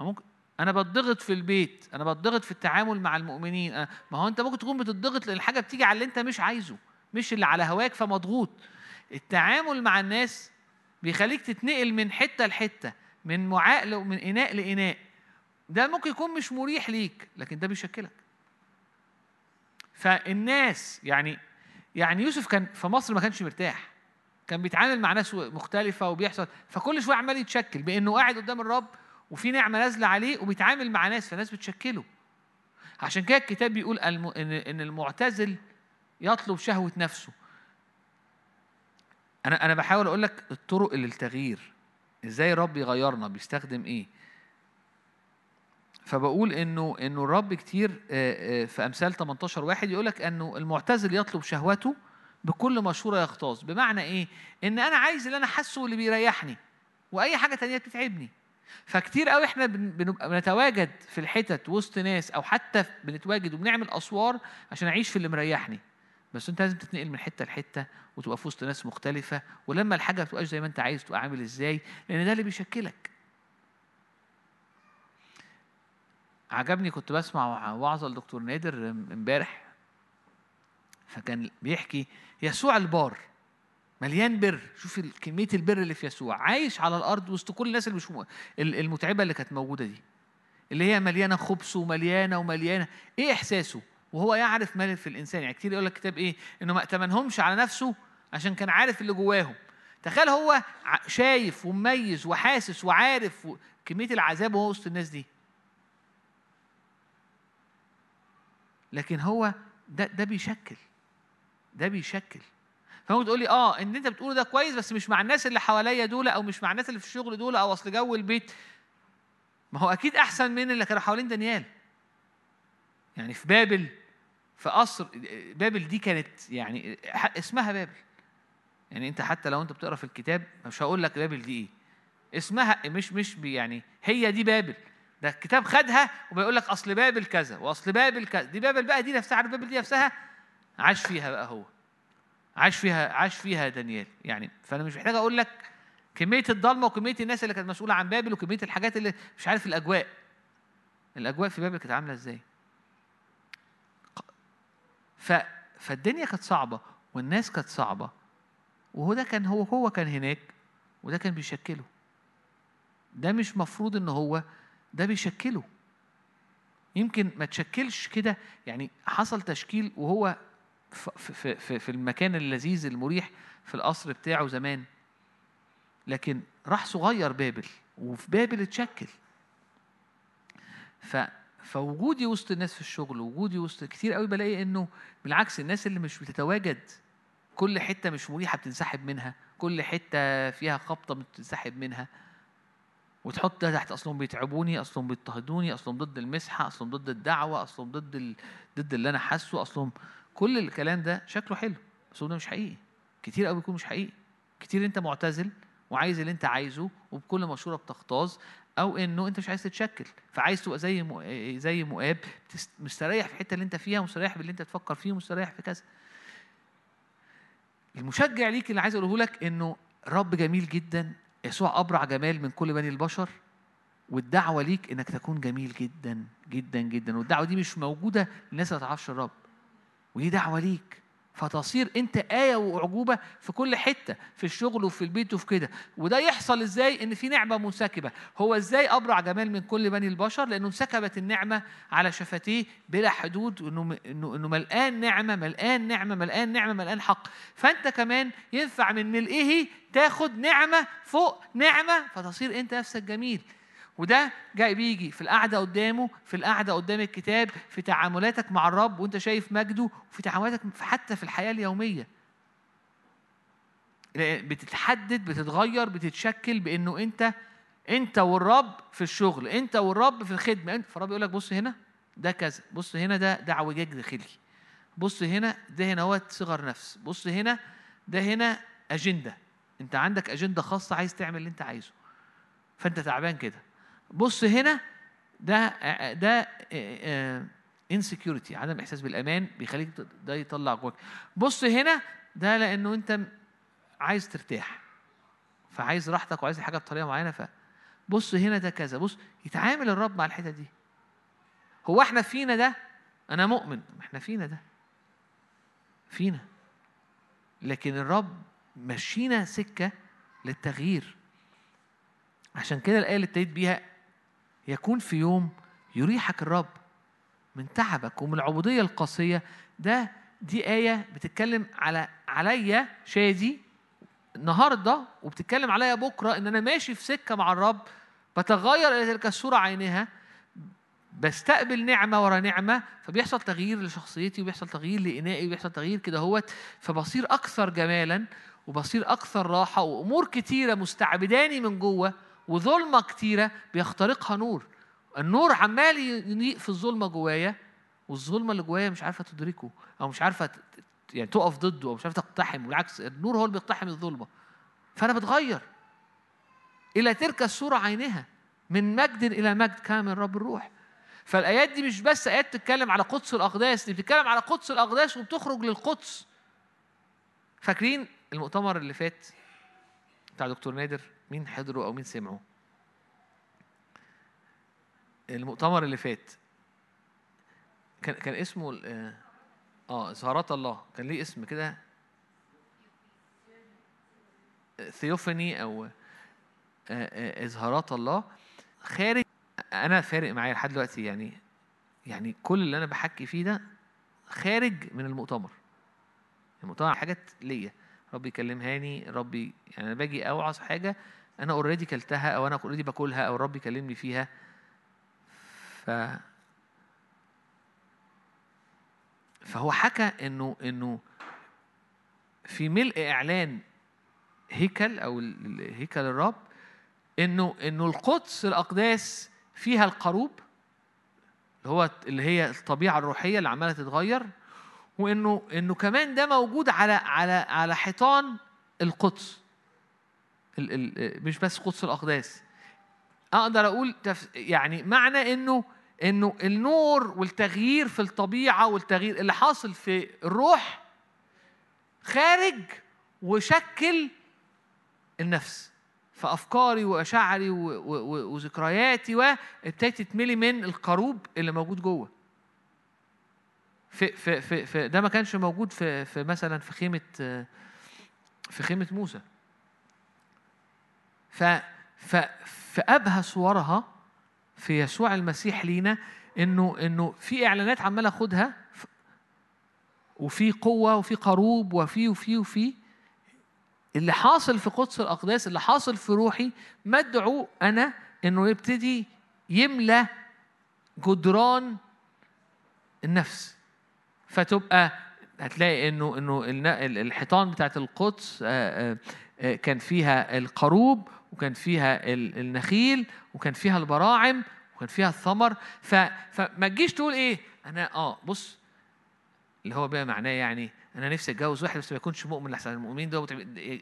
ممكن أنا بتضغط في البيت أنا بتضغط في التعامل مع المؤمنين. ما هو أنت ممكن تكون بتضغط لأن الحاجة بتيجي على اللي أنت مش عايزه مش اللي على هواك فمضغوط. التعامل مع الناس بيخليك تتنقل من حتة لحتة من معاء ومن إناء لإناء. ده ممكن يكون مش مريح ليك لكن ده بيشكلك. فالناس يعني يعني يوسف كان في مصر ما كانش مرتاح. كان بيتعامل مع ناس مختلفة وبيحصل فكل شوية عمال يتشكل بأنه قاعد قدام الرب وفي نعمة نازلة عليه وبيتعامل مع ناس فناس بتشكله. عشان كده الكتاب بيقول إن المعتزل يطلب شهوة نفسه. أنا أنا بحاول أقول لك الطرق للتغيير. إزاي الرب يغيرنا؟ بيستخدم إيه؟ فبقول إنه إنه الرب كتير في أمثال 18 واحد يقول لك إنه المعتزل يطلب شهوته بكل مشوره يغتاظ بمعنى إيه؟ إن أنا عايز اللي أنا حاسه واللي بيريحني وأي حاجة تانية بتتعبني. فكتير قوي إحنا بنتواجد في الحتت وسط ناس أو حتى بنتواجد وبنعمل اسوار عشان اعيش في اللي مريحني. بس انت لازم تتنقل من حتة لحتة وتبقى في وسط ناس مختلفة ولما الحاجة ما تبقاش زي ما انت عايز تبقى عامل إزاي لأن ده اللي بيشكلك. عجبني كنت بسمع وعظة لدكتور نادر امبارح فكان بيحكي يسوع البار. مليان بر. شوف كمية البر اللي في يسوع. عايش على الأرض وسط كل الناس اللي مش المتعبة اللي كانت موجودة دي. اللي هي مليانة خبث ومليانة ومليانة. إيه إحساسه؟ وهو يعرف ما في الإنسان. يعني كتير يقول لك كتاب إيه؟ إنه ما ائتمنهمش على نفسه عشان كان عارف اللي جواهم. تخيل هو شايف ومميز وحاسس وعارف كمية العذاب وهو وسط الناس دي. لكن هو ده ده بيشكل. ده بيشكل. فممكن تقول لي آه إن أنت بتقوله ده كويس بس مش مع الناس اللي حواليا دول أو مش مع الناس اللي في الشغل دول أو أصل جو البيت. ما هو أكيد أحسن من اللي كانوا حوالين دانيال. يعني في بابل في قصر بابل دي كانت يعني اسمها بابل. يعني أنت حتى لو أنت بتقرأ في الكتاب مش هقول لك بابل دي إيه. اسمها مش مش يعني هي دي بابل. ده الكتاب خدها وبيقول لك أصل بابل كذا وأصل بابل كذا. دي بابل بقى دي نفسها عارف بابل دي نفسها؟ عاش فيها بقى هو. عاش فيها عاش فيها دانيال. يعني فأنا مش محتاج أقول لك كمية الضلمة وكمية الناس اللي كانت مسؤولة عن بابل وكمية الحاجات اللي مش عارف الأجواء. الأجواء في بابل كانت عاملة إزاي؟ ف فالدنيا كانت صعبة والناس كانت صعبة. وهو ده كان هو هو كان هناك وده كان بيشكله. ده مش مفروض إن هو ده بيشكله. يمكن ما تشكلش كده يعني حصل تشكيل وهو في, في, في المكان اللذيذ المريح في القصر بتاعه زمان. لكن راح صغير بابل وفي بابل اتشكل. ف فوجودي وسط الناس في الشغل وجودي وسط كتير قوي بلاقي إنه بالعكس الناس اللي مش بتتواجد كل حتة مش مريحة بتنسحب منها كل حتة فيها خبطة بتنسحب منها. وتحط ده تحت أصلهم بيتعبوني أصلهم بيضطهدوني أصلهم ضد المسحة أصلهم ضد الدعوة أصلهم ضد ال... ضد اللي أنا حاسه أصلهم كل الكلام ده شكله حلو بس هو ده مش حقيقي. كتير قوي بيكون مش حقيقي. كتير انت معتزل وعايز اللي انت عايزه وبكل مشورة بتغتاظ أو إنه أنت مش عايز تتشكل. فعايز تبقى زي. زي مؤاب مستريح في الحتة اللي انت فيها مستريح باللي انت تفكر فيه مستريح في كذا. المشجع ليك اللي عايز أقوله لك إنه رب جميل جدا يسوع أبرع جمال من كل بني البشر والدعوة ليك إنك تكون جميل جدا جدا جدا. والدعوة دي مش موجودة للناس اللي ما تعرفش الرب. ودي دعوة ليك. فتصير انت آية وأعجوبة في كل حتة في الشغل وفي البيت وفي كده. وده يحصل إزاي؟ إن في نعمة منسكبة. هو إزاي أبرع جمال من كل بني البشر؟ لأنه انسكبت النعمة على شفتيه بلا حدود إنه إنه ملقان نعمة ملقان نعمة ملقان نعمة ملقان حق. فأنت كمان ينفع من ملئه تاخد نعمة فوق نعمة فتصير أنت نفسك جميل. وده جاي بيجي في القعدة قدامه في القعدة قدام الكتاب في تعاملاتك مع الرب وانت شايف مجده وفي تعاملاتك حتى في الحياة اليومية. بتتحدد بتتغير بتتشكل بإنه انت انت والرب في الشغل انت والرب في الخدمة. فالرب يقول لك بص هنا ده كذا بص هنا ده ده اعوجاج داخلي. بص هنا ده هنا هو صغر نفس. بص هنا ده هنا أجندة. انت عندك أجندة خاصة عايز تعمل اللي انت عايزه. فانت تعبان كده. بص هنا ده ده انسكيورتي عدم إحساس بالأمان بيخليك ده يطلع جواك. بص هنا ده لأنه أنت عايز ترتاح فعايز راحتك وعايز حاجة بطريقة معينة فبص هنا ده كذا. بص يتعامل الرب مع الحتة دي. هو إحنا فينا ده؟ أنا مؤمن إحنا فينا ده. فينا. لكن الرب مشينا سكة للتغيير. عشان كده الآية اللي ابتديت بيها يكون في يوم يريحك الرب من تعبك ومن العبودية القاسية. ده دي آية بتتكلم على عليا شادي النهاردة وبتتكلم عليا بكرة إن أنا ماشي في سكة مع الرب بتغير إلى تلك الصورة عينها بستقبل نعمة ورا نعمة فبيحصل تغيير لشخصيتي وبيحصل تغيير لإنائي وبيحصل تغيير كده هوت فبصير أكثر جمالا وبصير أكثر راحة وأمور كتيرة مستعبداني من جوه. وظلمة كتيرة بيخترقها نور. النور عمال يضيء في الظلمة جوايا والظلمة اللي جوايا مش عارفة تدركه أو مش عارفة يعني تقف ضده أو مش عارفة تقتحم بالعكس النور هو اللي بيقتحم الظلمة. فأنا بتغير إلى تلك الصورة عينها من مجد إلى مجد كان من رب الروح. فالآيات دي مش بس آيات بتتكلم على قدس الأقداس دي بتتكلم على قدس الأقداس وبتخرج للقدس. فاكرين المؤتمر اللي فات بتاع دكتور نادر؟ مين حضروا أو مين سمعوا. المؤتمر اللي فات. كان كان اسمه آه اظهارات الله. كان ليه اسم كده. ثيوفاني أو اظهارات الله. خارج أنا فارق معايا لحد دلوقتي يعني يعني كل اللي أنا بحكي فيه ده خارج من المؤتمر. المؤتمر حاجات ليا. ربي يكلمهاني ربي يعني أنا باجي أوعظ حاجة أنا already كلتها أو أنا already باكلها أو الرب يكلمني فيها. ف فهو حكى إنه إنه في ملء إعلان هيكل أو هيكل الرب إنه إنه القدس الأقداس فيها الكروب اللي هو اللي هي الطبيعة الروحية اللي عمالة تتغير وإنه إنه كمان ده موجود على على على حيطان القدس. مش بس قدس الأقداس. أقدر أقول يعني معنى إنه إنه النور والتغيير في الطبيعة والتغيير اللي حاصل في الروح خارج وشكل النفس. فأفكاري واشعري وذكرياتي وابتدت تتملي من القروب اللي موجود جوه. في في, في ده ما كانش موجود في في مثلا في خيمة في خيمة موسى. ف ف فأبهى صورها في يسوع المسيح لينا انه إنه في إعلانات عمال أخدها وفي قوة وفي قروب وفي وفي وفي. اللي حاصل في قدس الأقداس اللي حاصل في روحي مدعو أنا إنه يبتدي يملى جدران النفس. فتبقى هتلاقي انه إنه الحيطان بتاعت القدس كان فيها القروب وكان فيها النخيل وكان فيها البراعم وكان فيها الثمر. فما تجيش تقول إيه؟ أنا آه بص اللي هو بقى معناه يعني أنا نفسي أتجوز واحد بس ما يكونش مؤمن لحسن المؤمنين ده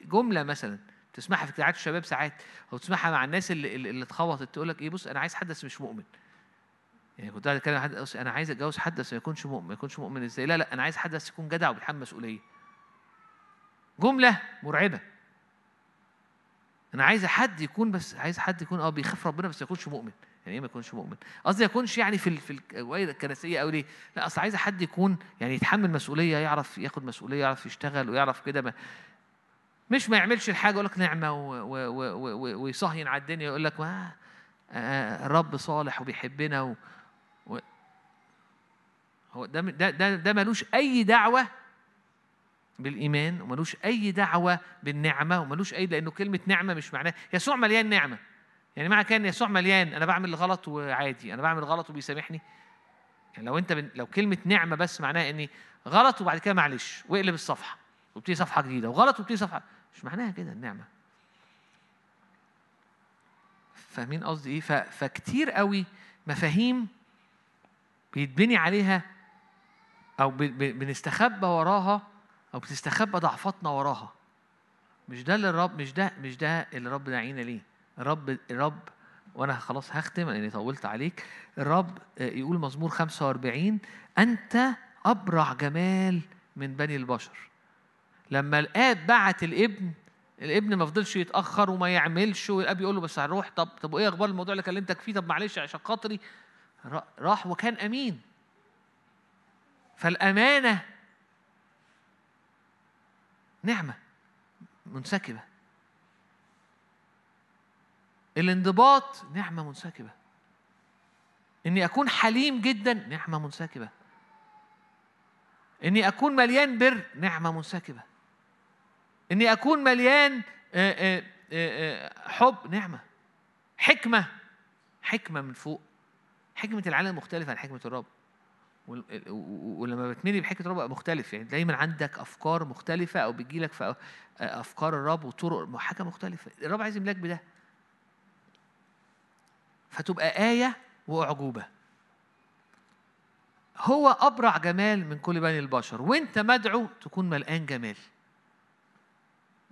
جملة مثلا تسمعها في اجتماعات الشباب ساعات أو تسمعها مع الناس اللي اللي اتخبطت تقول لك إيه؟ بص أنا عايز حد بس مش مؤمن. يعني كنت قاعد أتكلم حد أنا عايز أتجوز حد بس ما يكونش مؤمن ما يكونش مؤمن إزاي؟ لا لا أنا عايز حد بس يكون جدع وبيتحمل مسؤوليه جملة مرعبة. أنا عايز حد يكون بس عايز حد يكون آه بيخاف ربنا بس ما يكونش مؤمن. يعني إيه ما يكونش مؤمن؟ قصدي ما يكونش يعني في في الوائل الكنسية أو ليه؟ لا أصل عايز حد يكون يعني يتحمل مسؤولية يعرف ياخد مسؤولية يعرف يشتغل ويعرف كده مش ما يعملش الحاجة يقول لك نعمة ويصهين على الدنيا يقول لك ما آه، الرب صالح وبيحبنا. و... هو ده ده ده, ده ملوش أي دعوة بالإيمان وملوش أي دعوة بالنعمة وملوش أي لأنه كلمة نعمة مش معناها يسوع مليان نعمة. يعني معنى كان يسوع مليان أنا بعمل غلط وعادي أنا بعمل غلط وبيسامحني. يعني لو بن... لو كلمة نعمة بس معناها إني غلط وبعد كده معلش واقلب الصفحة وابتدي صفحة جديدة. وغلط وابتدي صفحة مش معناها كده النعمة. فاهمين قصدي ف... فكتير قوي مفاهيم بيتبني عليها. ب... بنستخبى وراها أو بتستخبى ضعفاتنا وراها. مش ده اللي الرب مش ده مش ده اللي رب داعينا ليه. الرب الرب وأنا خلاص هختم لأني طولت عليك. الرب آه، يقول مزمور 45 أنت أبرع جمال من بني البشر. لما الآب بعت الابن الابن ما فضلش يتأخر وما يعملش والآب يقول له بس هنروح طب طب وايه أخبار الموضوع اللي كلمتك فيه؟ طب معلش عشان خاطري. را- راح وكان أمين. فالأمانة نعمة منسكبة. الانضباط نعمة منسكبة. إني أكون حليم جدا نعمة منسكبة. إني أكون مليان بر نعمة منسكبة. إني أكون مليان آه، آه، آه، حب نعمة. حكمة حكمة من فوق. حكمة العالم مختلفة عن حكمة الرب. ولما بتملي بحكمة الرب مختلف يعني دايما عندك أفكار مختلفة أو بتجيلك في أ- أفكار الرب وطرق حاجة مختلفة. الرب عايز يملاك بده. فتبقى آية وأعجوبة. هو أبرع جمال من كل بني البشر وأنت مدعو تكون ملقان جمال.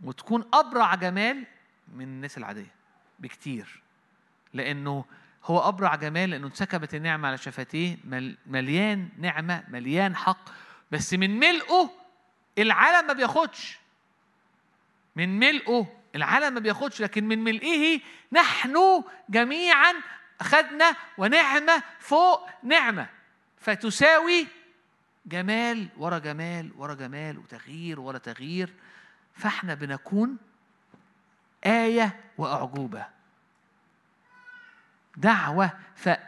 وتكون أبرع جمال من الناس العادية بكتير. لأنه هو أبرع جمال لأنه انسكبت النعمة على شفتيه مل- مليان نعمة مليان حق بس من ملئه العالم ما بياخدش. من ملئه العالم ما بياخدش لكن من ملئه نحن جميعا أخذنا ونعمة فوق نعمة. فتساوي جمال ورا جمال ورا جمال وتغيير ورا تغيير فإحنا بنكون آية وأعجوبة. دعوة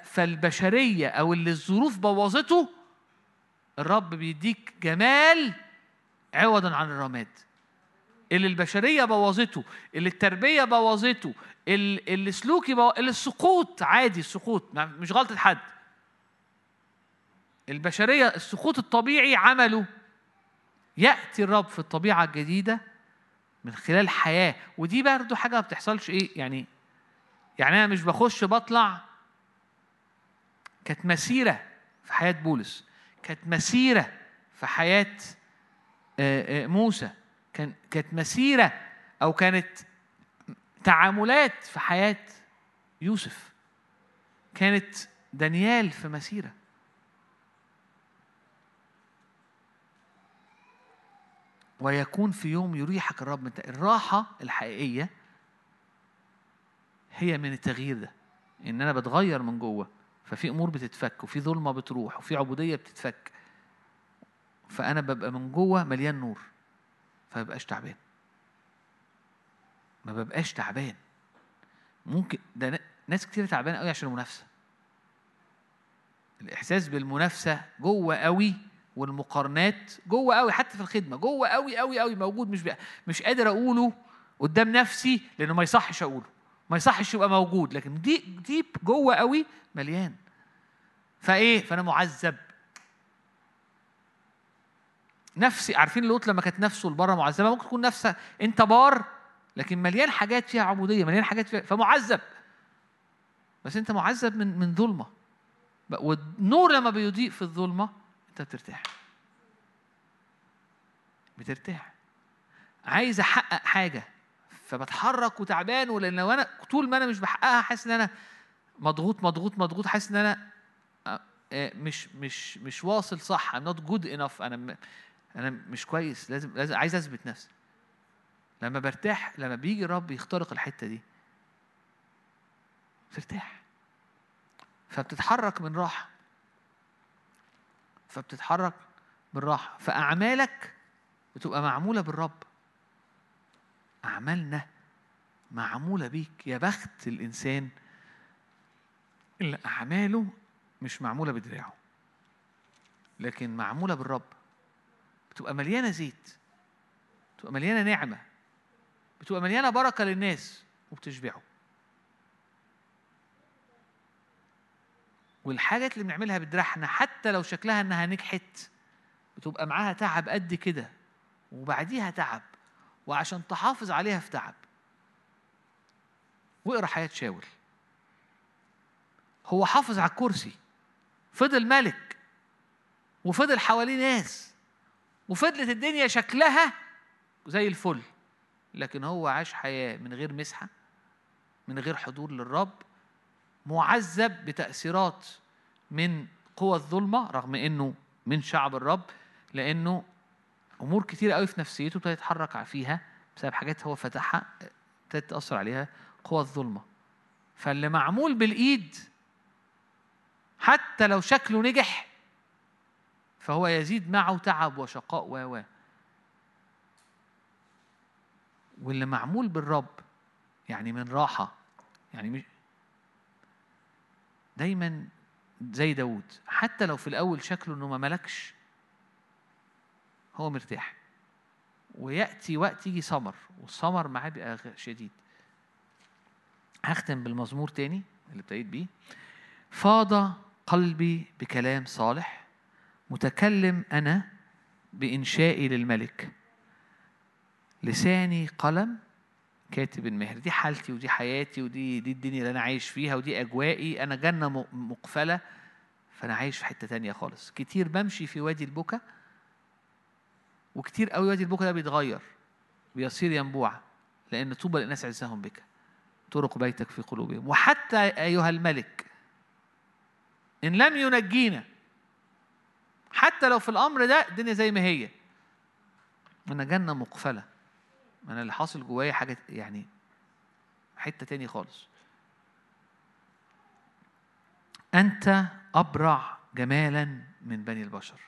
فالبشرية أو اللي الظروف بوظته الرب بيديك جمال عوضا عن الرماد. اللي البشرية بوظته اللي التربية بوظته اللي سلوكي بو... اللي السقوط عادي السقوط مش غلطة حد. البشرية السقوط الطبيعي عمله. يأتي الرب في الطبيعة الجديدة من خلال حياة. ودي برضه حاجة ما بتحصلش إيه يعني يعني أنا مش بخش بطلع كانت مسيرة في حياة بولس. كانت مسيرة في حياة آه، آه، موسى. كان كانت مسيرة أو كانت تعاملات في حياة يوسف. كانت دانيال في مسيرة. ويكون في يوم يريحك الرب من الراحة الحقيقية هي من التغيير ده إن أنا بتغير من جوه ففي أمور بتتفك وفي ظلمة بتروح وفي عبودية بتتفك. فأنا ببقى من جوه مليان نور فما ببقاش تعبان. ما ببقاش تعبان. ممكن ده ناس كتير تعبانة قوي عشان المنافسة. الإحساس بالمنافسة جوه قوي والمقارنات جوه قوي حتى في الخدمة جوه قوي قوي قوي موجود مش بقى مش قادر أقوله قدام نفسي لأنه ما يصحش أقوله. ما يصحش يبقى موجود لكن دي ديب جوه قوي مليان. فإيه؟ فأنا معذب. نفسي عارفين لوط لما كانت نفسه لبره معذبة؟ ممكن تكون نفسها أنت بار لكن مليان حاجات فيها عبودية مليان حاجات فيها فمعذب. بس أنت معذب من من ظلمة. والنور لما بيضيء في الظلمة أنت بترتاح. بترتاح. عايز أحقق حاجة. فبتحرك وتعبان ولأن لو أنا طول ما أنا مش بحققها حاسس إن أنا مضغوط مضغوط مضغوط حاسس إن أنا آه، آه، مش مش مش واصل صح. I'm not good enough. أنا أنا مش كويس. لازم لازم عايز أثبت نفسي. لما برتاح لما بيجي الرب يخترق الحتة دي بترتاح. فبتتحرك من راحة. فبتتحرك بالراحة فأعمالك بتبقى معمولة بالرب. أعمالنا معمولة بيك يا بخت الإنسان. اللي أعماله مش معمولة بدراعه لكن معمولة بالرب. بتبقى مليانة زيت بتبقى مليانة نعمة بتبقى مليانة بركة للناس وبتشبعه. والحاجات اللي بنعملها بدراعنا حتى لو شكلها إنها نجحت بتبقى معاها تعب قد كده وبعديها تعب. وعشان تحافظ عليها في تعب. واقرأ حياة شاول. هو حافظ على الكرسي. فضل ملك. وفضل حواليه ناس. وفضلت الدنيا شكلها زي الفل. لكن هو عاش حياة من غير مسحة من غير حضور للرب معذب بتأثيرات من قوى الظلمة رغم إنه من شعب الرب لأنه أمور كتير قوي في نفسيته ابتدى يتحرك فيها بسبب حاجات هو فتحها ابتدت تأثر عليها قوى الظلمة. فاللي معمول بالإيد حتى لو شكله نجح فهو يزيد معه تعب وشقاء و و. واللي معمول بالرب يعني من راحة يعني مش دايما زي داود حتى لو في الأول شكله إنه ما ملكش هو مرتاح. ويأتي وقت يجي سمر والسمر معاه بيبقى شديد. هختم بالمزمور تاني اللي ابتديت بيه. فاض قلبي بكلام صالح متكلم أنا بإنشائي للملك. لساني قلم كاتب المهر. دي حالتي ودي حياتي ودي دي الدنيا اللي أنا عايش فيها ودي أجوائي. أنا جنة مقفلة فأنا عايش في حتة تانية خالص. كتير بمشي في وادي البكا وكتير قوي وادي البكا ده بيتغير بيصير ينبوع لأن طوبى للناس عزهم بك طرق بيتك في قلوبهم وحتى أيها الملك إن لم ينجينا حتى لو في الأمر ده الدنيا زي ما هي. أنا جنة مقفلة. أنا اللي حاصل جوايا حاجة يعني حتة تاني خالص. أنت أبرع جمالا من بني البشر.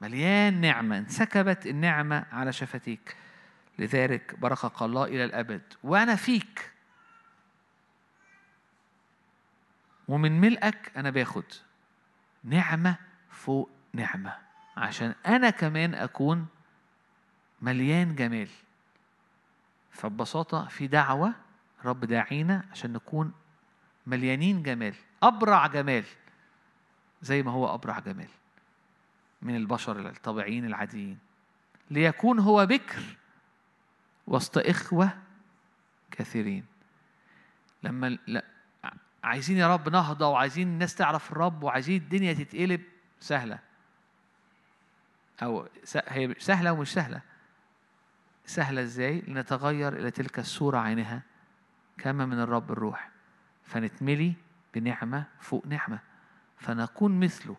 مليان نعمة انسكبت النعمة على شفتيك. لذلك بركك الله إلى الأبد. وأنا فيك. ومن ملئك أنا باخد. نعمة فوق نعمة. عشان أنا كمان أكون مليان جمال. فببساطة في دعوة رب داعينا عشان نكون مليانين جمال. أبرع جمال. زي ما هو أبرع جمال. من البشر الطبيعيين العاديين. ليكون هو بكر وسط إخوة كثيرين. لما عايزين يا رب نهضة وعايزين الناس تعرف الرب وعايزين الدنيا تتقلب سهلة. أو هي سهلة ومش سهلة. سهلة إزاي؟ لنتغير إلى تلك الصورة عينها كما من الرب الروح. فنتملي بنعمة فوق نعمة. فنكون مثله.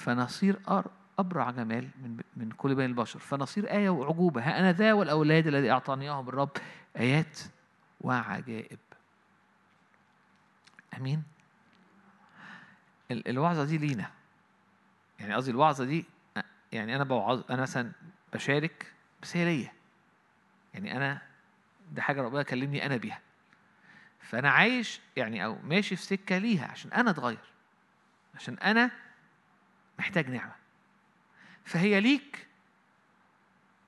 فنصير أبرع جمال من من كل بين البشر. فنصير آية وعجوبة. ها أنا ذا والأولاد الذي أعطانيهم الرب. آيات وعجائب. آمين. الوعظة دي لينا. يعني قصدي الوعظة دي يعني أنا بوعظ أنا مثلا بشارك بس هي ليا. يعني أنا دي حاجة ربنا كلمني أنا بيها. فأنا عايش يعني أو ماشي في سكة ليها عشان أنا اتغير. عشان أنا محتاج نعمة. فهي ليك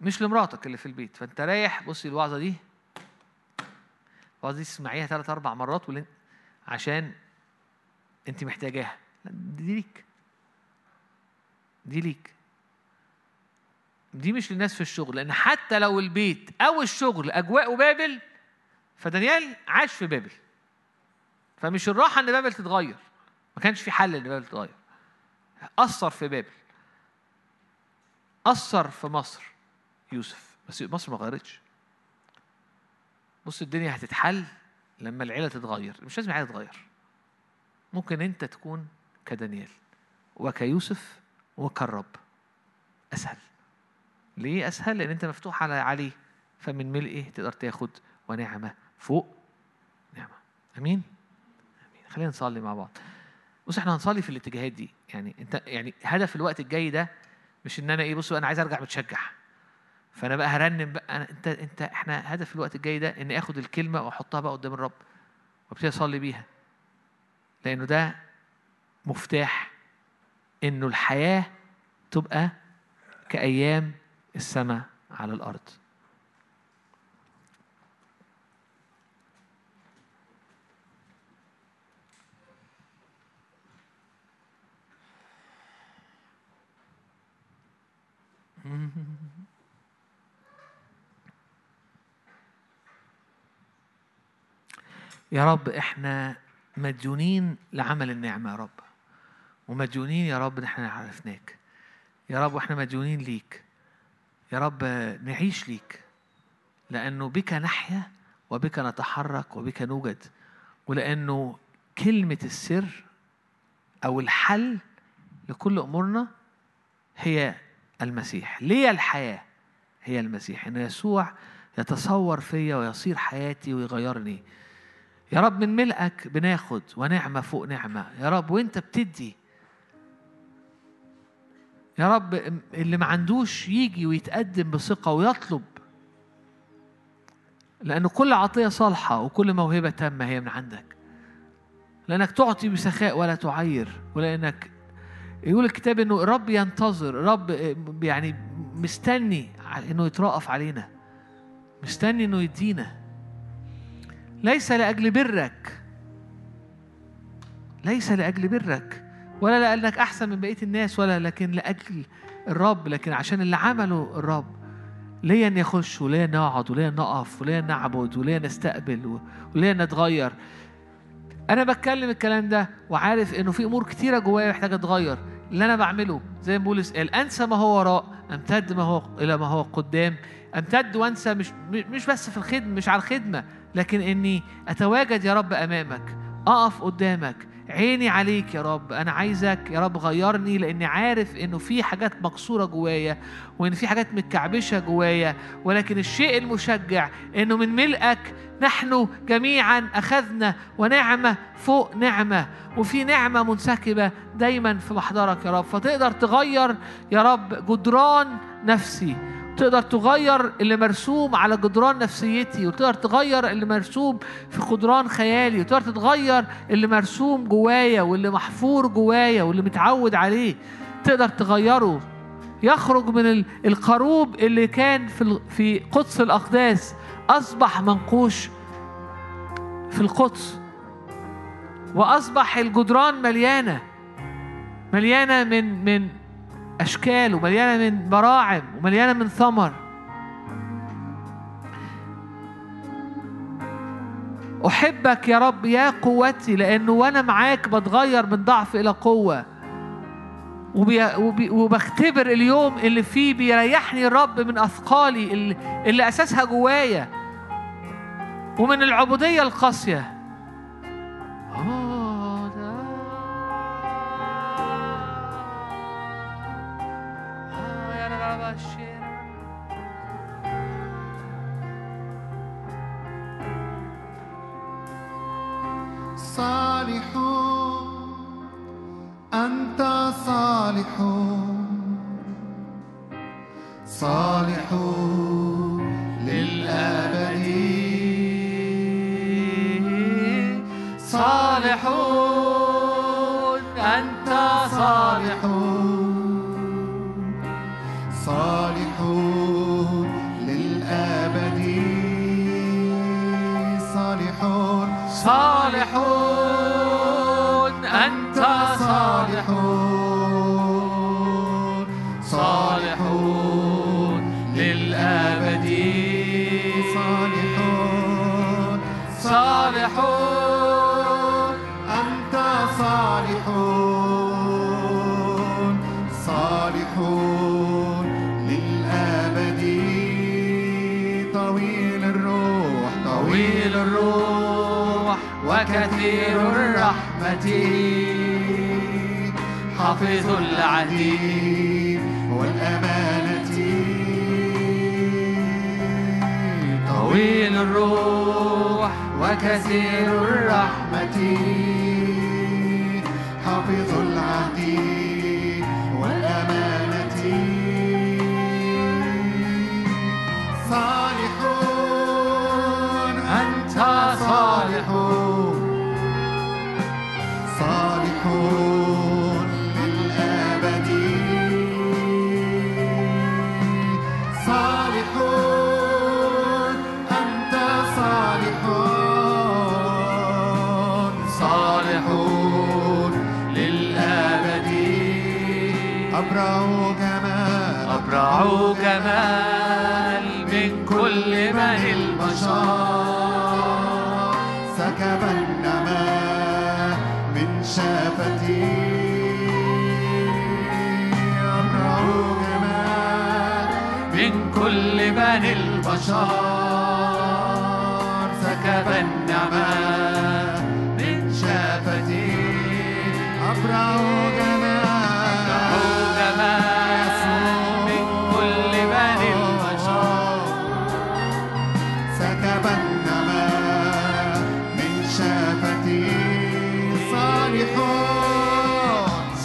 مش لمراتك اللي في البيت. فأنت رايح بصي الوعظة دي الوعظة دي تسمعيها ثلاث أربع مرات واللي عشان أنت محتاجاها. دي ليك. دي ليك. دي مش للناس في الشغل لأن حتى لو البيت أو الشغل أجواء بابل فدانيال عاش في بابل. فمش الراحة إن بابل تتغير. ما كانش في حل إن بابل تتغير. أثر في بابل. أثر في مصر. يوسف بس مصر ما غيرتش. بص الدنيا هتتحل لما العيلة تتغير. مش لازم العيلة تتغير. ممكن أنت تكون كدانيال وكيوسف وكالرب. أسهل. ليه أسهل؟ لأن أنت مفتوح على عليه فمن ملئه تقدر تاخد ونعمة فوق نعمة. أمين؟ أمين. خلينا نصلي مع بعض. بص إحنا هنصلي في الاتجاهات دي. يعني انت يعني هدف الوقت الجاي ده مش إن أنا إيه بصوا أنا عايز أرجع متشجع. فأنا بقى هرنم بقى. أنا أنت أنت إحنا هدف الوقت الجاي ده إني آخد الكلمة وأحطها بقى قدام الرب وأبتدي أصلي بيها. لأنه ده مفتاح إنه الحياة تبقى كأيام السماء على الأرض. [LAUGHS] يا رب إحنا مديونين لعمل النعمة يا رب. ومديونين يا رب إن إحنا عرفناك. يا رب وإحنا مديونين ليك. يا رب نعيش ليك. لأنه بك نحيا وبك نتحرك وبك نوجد. ولأنه كلمة السر أو الحل لكل أمورنا هي المسيح. ليه الحياة هي المسيح؟ إن يسوع يتصور فيا ويصير حياتي ويغيرني. يا رب من ملئك بناخد ونعمة فوق نعمة. يا رب وإنت بتدي. يا رب اللي ما عندوش يجي ويتقدم بثقة ويطلب. لأن كل عطية صالحة وكل موهبة تامة هي من عندك. لأنك تعطي بسخاء ولا تعير ولأنك يقول الكتاب إنه الرب ينتظر الرب يعني مستني إنه يترأف علينا مستني إنه يدينا. ليس لأجل برك. ليس لأجل برك. ولا لأنك أحسن من بقية الناس ولا لكن لأجل الرب لكن عشان اللي عمله الرب. ليه نخش وليه نقعد وليه نقف وليه نعبد وليه نستقبل وليه نتغير. أنا بتكلم الكلام ده وعارف إنه في أمور كتيرة جوايا محتاجة اتغير اللي أنا بعمله. زي ما بولس قال انسى ما هو وراء أمتد ما هو إلى ما هو قدام. أمتد وأنسى مش مش بس في الخدمة مش على الخدمة لكن إني أتواجد يا رب أمامك أقف قدامك عيني عليك يا رب. أنا عايزك يا رب غيرني لأني عارف إنه في حاجات مكسورة جوايا وإن في حاجات متكعبشة جوايا ولكن الشيء المشجع إنه من ملئك نحن جميعا أخذنا ونعمة فوق نعمة وفي نعمة منسكبة دايما في محضرك يا رب. فتقدر تغير يا رب جدران نفسي. تقدر تغير اللي مرسوم على جدران نفسيتي وتقدر تغير اللي مرسوم في جدران خيالي وتقدر تتغير اللي مرسوم جوايا واللي محفور جوايا واللي متعود عليه. تقدر تغيره. يخرج من القروب اللي كان في في قدس الأقداس. أصبح منقوش في القدس. وأصبح الجدران مليانة. مليانة من من أشكال ومليانة من براعم ومليانة من ثمر. أحبك يا رب يا قوتي لأنه وأنا معاك بتغير من ضعف إلى قوة. وبختبر اليوم اللي فيه بيريحني الرب من أثقالي اللي أساسها جوايا. ومن العبودية القاسية.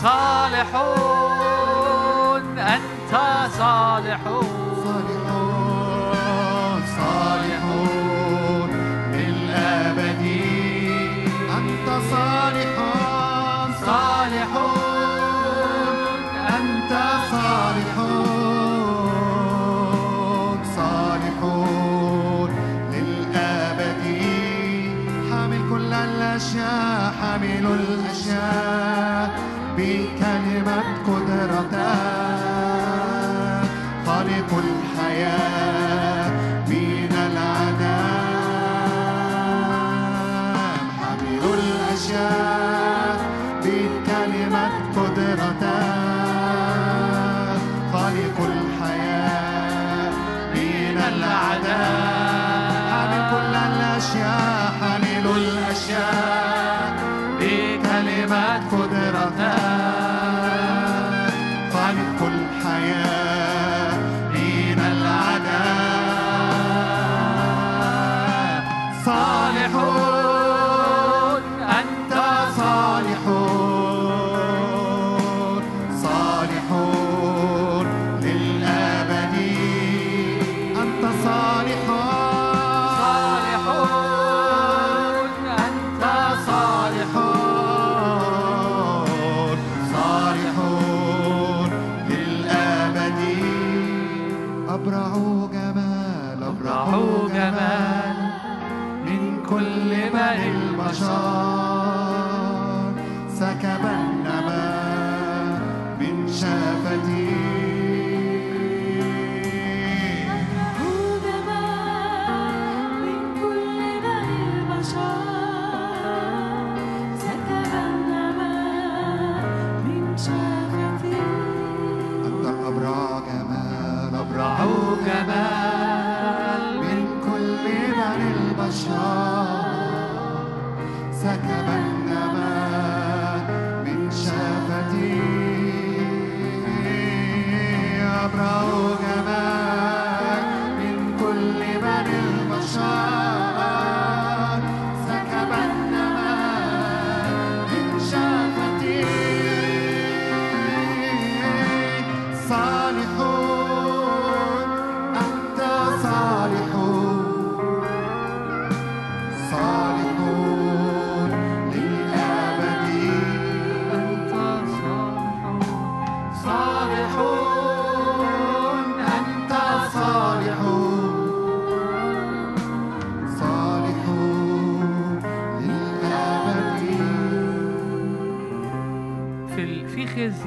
صالحون. أنت صالحون.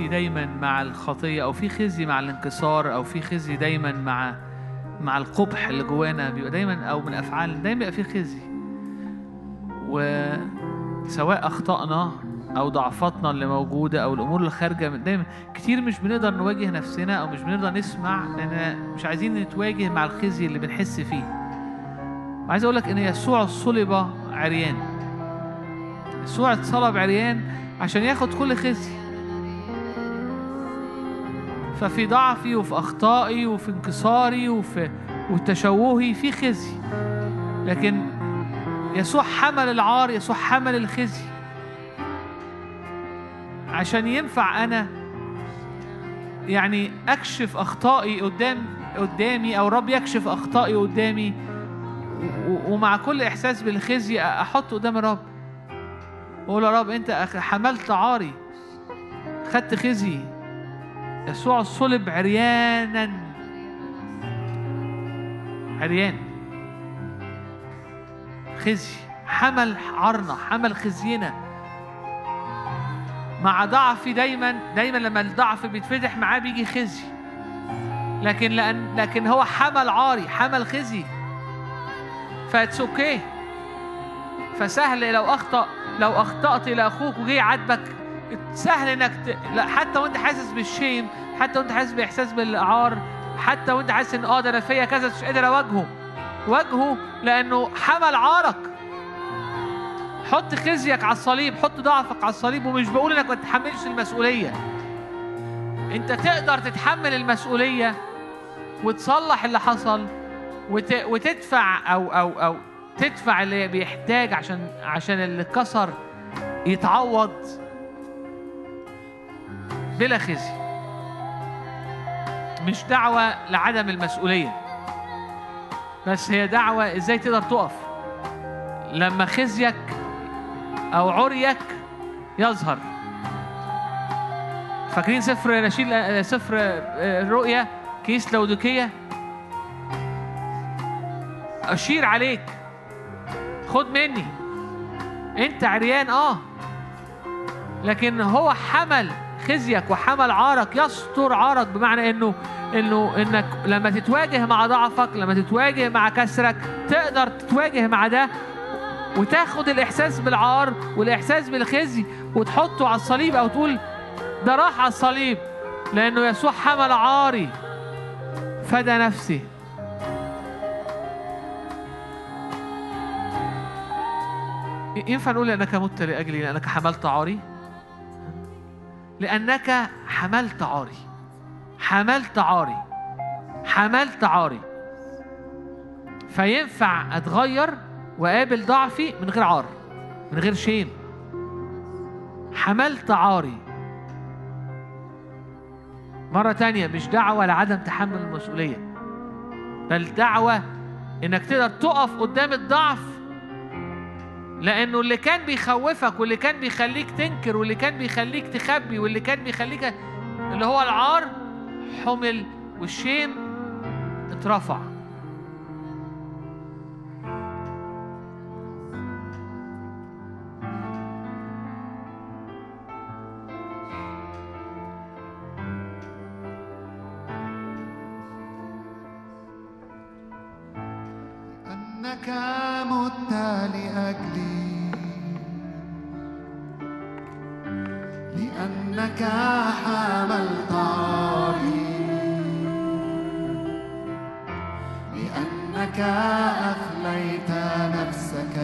خزي دايما مع الخطية أو في خزي مع الانكسار أو في خزي دايما مع مع القبح اللي جوانا بيبقى دايما أو من أفعال دايما بيبقى في خزي. وسواء أخطأنا أو ضعفاتنا اللي موجودة أو الأمور اللي خارجة دايما كتير مش بنقدر نواجه نفسنا أو مش بنقدر نسمع لأن مش عايزين نتواجه مع الخزي اللي بنحس فيه. وعايز أقول لك إن يسوع صلب عريان. يسوع اتصلب عريان عشان ياخد كل خزي. ففي ضعفي وفي أخطائي وفي انكساري وفي وتشوهي في خزي. لكن يسوع حمل العار يسوع حمل الخزي. عشان ينفع أنا يعني أكشف أخطائي قدام قدامي أو رب يكشف أخطائي قدامي ومع كل إحساس بالخزي أحط قدام الرب. وأقول يا رب أنت حملت عاري خدت خزي. يسوع صلب عريانا. عريان. خزي. حمل عارنا حمل خزينا. مع ضعفي دايما دايما لما الضعف بيتفتح معاه بيجي خزي. لكن لأن لكن هو حمل عاري حمل خزي. ف that's okay فسهل لو أخطأ لو أخطأت إلى أخوك وجي يعاتبك سهل إنك ت... لا حتى وأنت حاسس بال shame حتى وأنت حاسس بإحساس بالعار حتى وأنت حاسس إن آه ده أنا فيا كذا مش قادر أواجهه. واجهه لأنه حمل عارك. حط خزيك على الصليب حط ضعفك على الصليب ومش بقول إنك ما تتحملش المسؤولية. أنت تقدر تتحمل المسؤولية وتصلح اللي حصل وت... وتدفع أو أو أو تدفع اللي بيحتاج عشان عشان اللي اتكسر يتعوض. بلا خزي. مش دعوة لعدم المسؤولية. بس هي دعوة إزاي تقدر تقف؟ لما خزيك أو عريك يظهر. فاكرين سفر نشيل سفر الرؤيا كيس لودوكية؟ أشير عليك. خد مني. أنت عريان آه. لكن هو حمل. خزيك وحمل عارك يستر عارك بمعنى إنه إنه إنك لما تتواجه مع ضعفك لما تتواجه مع كسرك تقدر تتواجه مع ده وتاخد الإحساس بالعار والإحساس بالخزي وتحطه على الصليب أو تقول ده راح على الصليب لأنه يسوع حمل عاري فدى نفسي ينفع نقول لأنك مت لأجلي لأنك حملت عاري؟ لأنك حملت عاري. حملت عاري. حملت عاري. فينفع أتغير وأقابل ضعفي من غير عار من غير شيم حملت عاري. مرة تانية مش دعوة لعدم تحمل المسؤولية بل دعوة إنك تقدر تقف قدام الضعف لأنه اللي كان بيخوفك واللي كان بيخليك تنكر واللي كان بيخليك تخبي واللي كان بيخليك اللي هو العار حمل والشيم اترفع. أنك مت لأجلي. لأنك حملت عاري لأنك أخليت نفسك.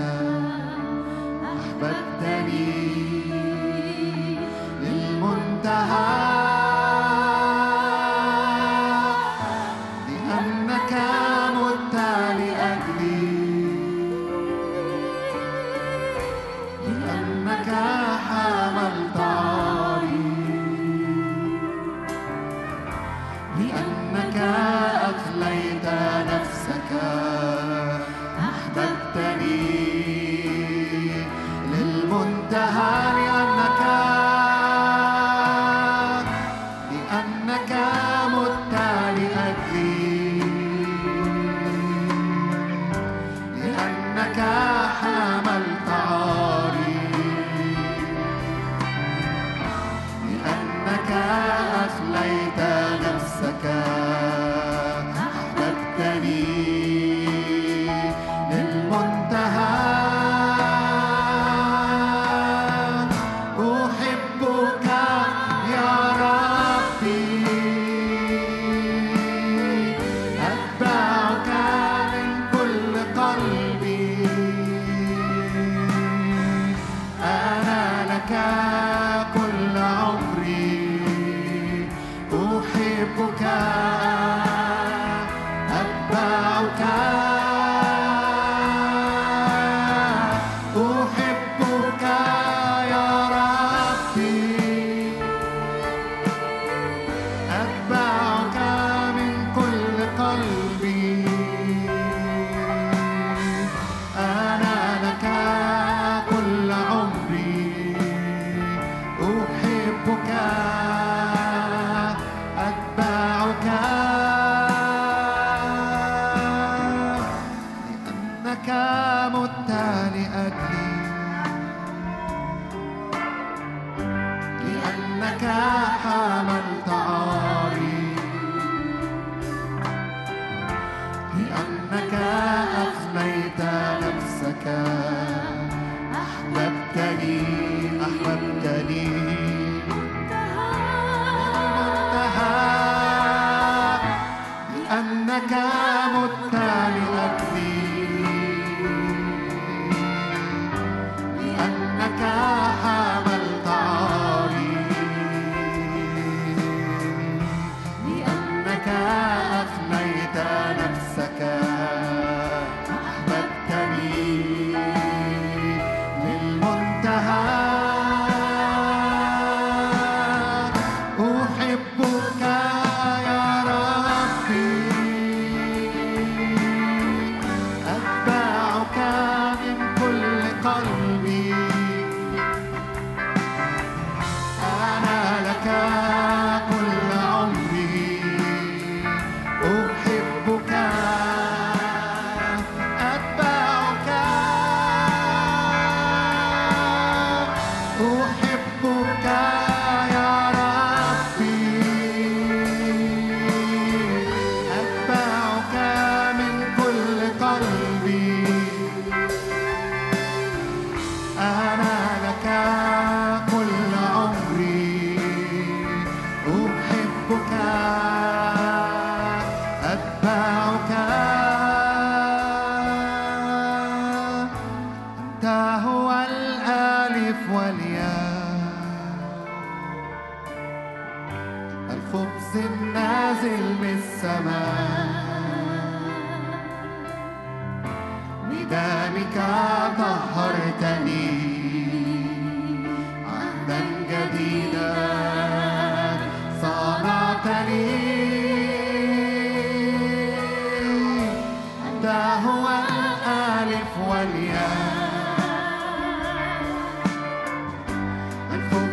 أحببتني. God. and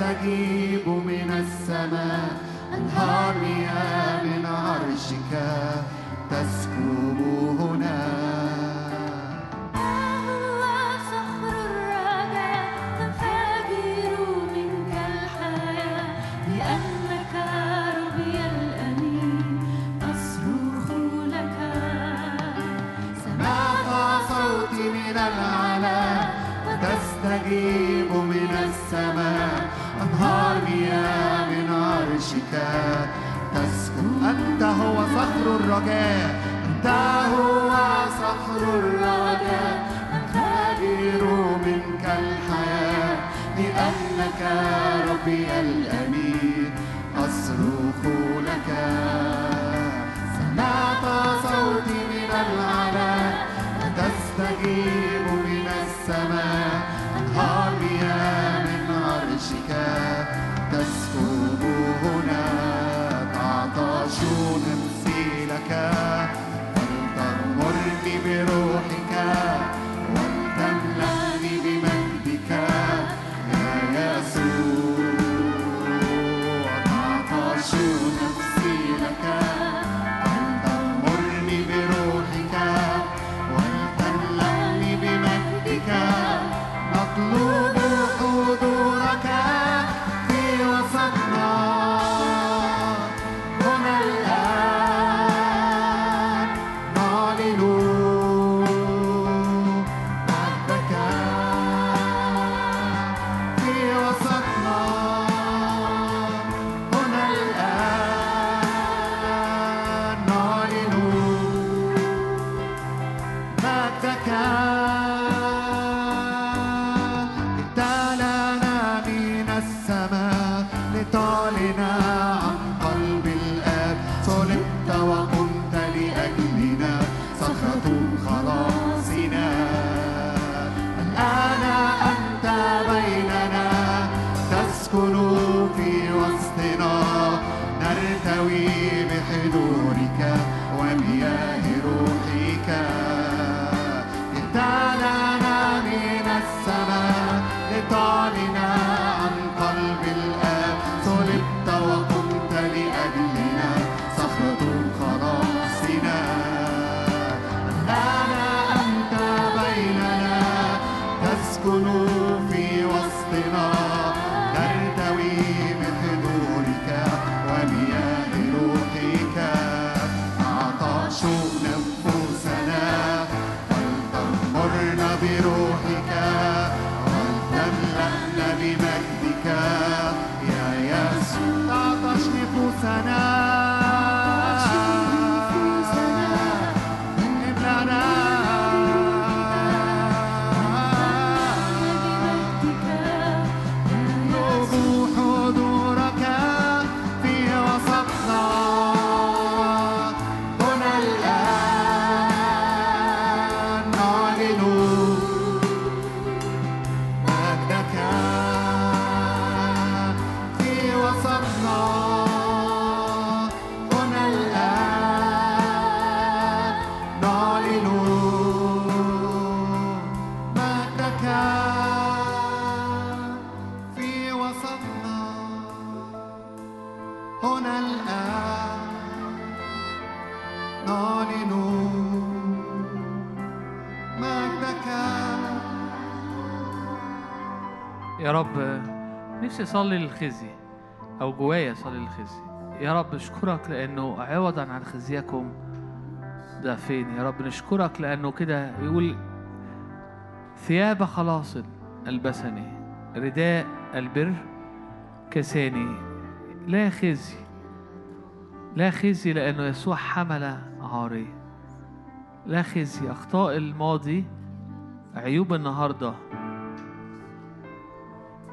تستجيب من السماء. أنهار مياه من عرشك. تسكب هنا. هو عرشك تسكن أنت هو صخر الرجاء. أنت هو صخر الرجاء. تنفجر منك الحياة. لأنك ربي الأمين. أصرخ لك. سمعت صوتي من العلا وتستجيب من السماء. أنهار لك ولتغمرني بروحك نفوسنا ولتغمرنا بروحك نفسي أصلي للخزي أو جوايا أصلي للخزي. يا رب أشكرك لأنه عوضا عن خزيكم ضعفين. يا رب نشكرك لأنه كده يقول ثياب خلاص البسني رداء البر كساني. لا خزي لا خزي لأنه يسوع حمل عاري. لا خزي أخطاء الماضي عيوب النهارده.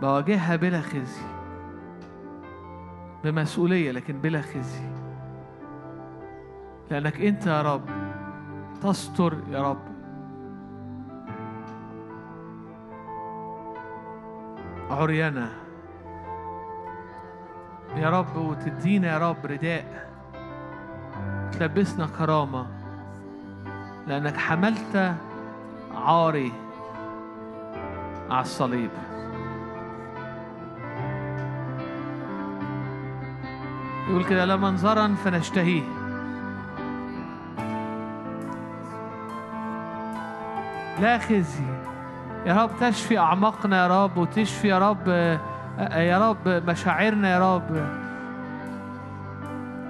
بواجهها بلا خزي بمسؤولية لكن بلا خزي. لأنك أنت يا رب تستر يا رب. عريانة يا رب وتدينا يا رب رداء. تلبسنا كرامة. لأنك حملت عاري على الصليب. يقول كده لا منظرا فنشتهيه. لا خزي يا رب تشفي أعماقنا يا رب وتشفي يا رب يا رب مشاعرنا يا رب.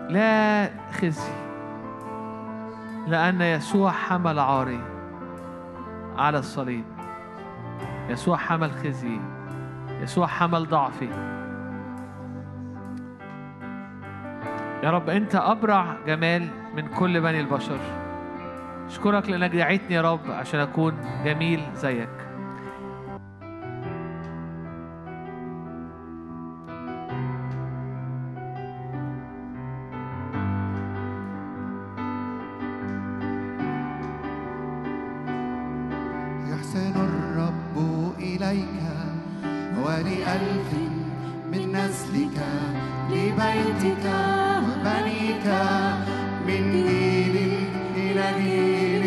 لا خزي لأن يسوع حمل عاري على الصليب. يسوع حمل خزي يسوع حمل ضعفي. يا رب أنت أبرع جمال من كل بني البشر. أشكرك لأنك دعيتني يا رب عشان أكون جميل زيك. يحسن الرب إليك ولألف من نسلك لبيتك. وبنيك من جيل إلى جيل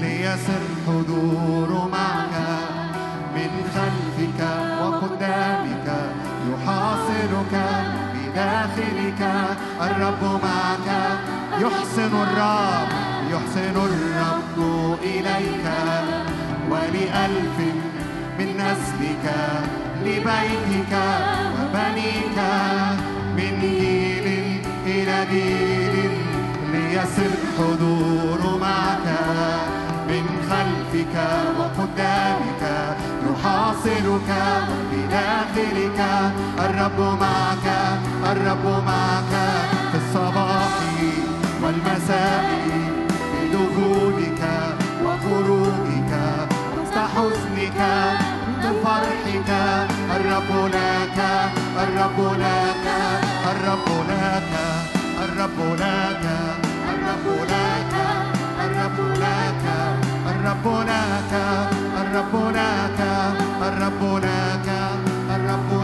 ليسر حضور معك. من خلفك وقدامك يحاصرك بداخلك الرب معك. يحسن الرب يحسن الرب إليك. ولألف من نسلك لبيتك وبنيك. من جيل إلى جيل ليسر حضور معك. من خلفك وقدامك يحاصرك بداخلك الرب معك الرب معك في الصباح والمساء بدخولك وخروجك وسط حزنك من فرحك. الرب لك الرب لك. الرب لك الرب لك الرب لك الرب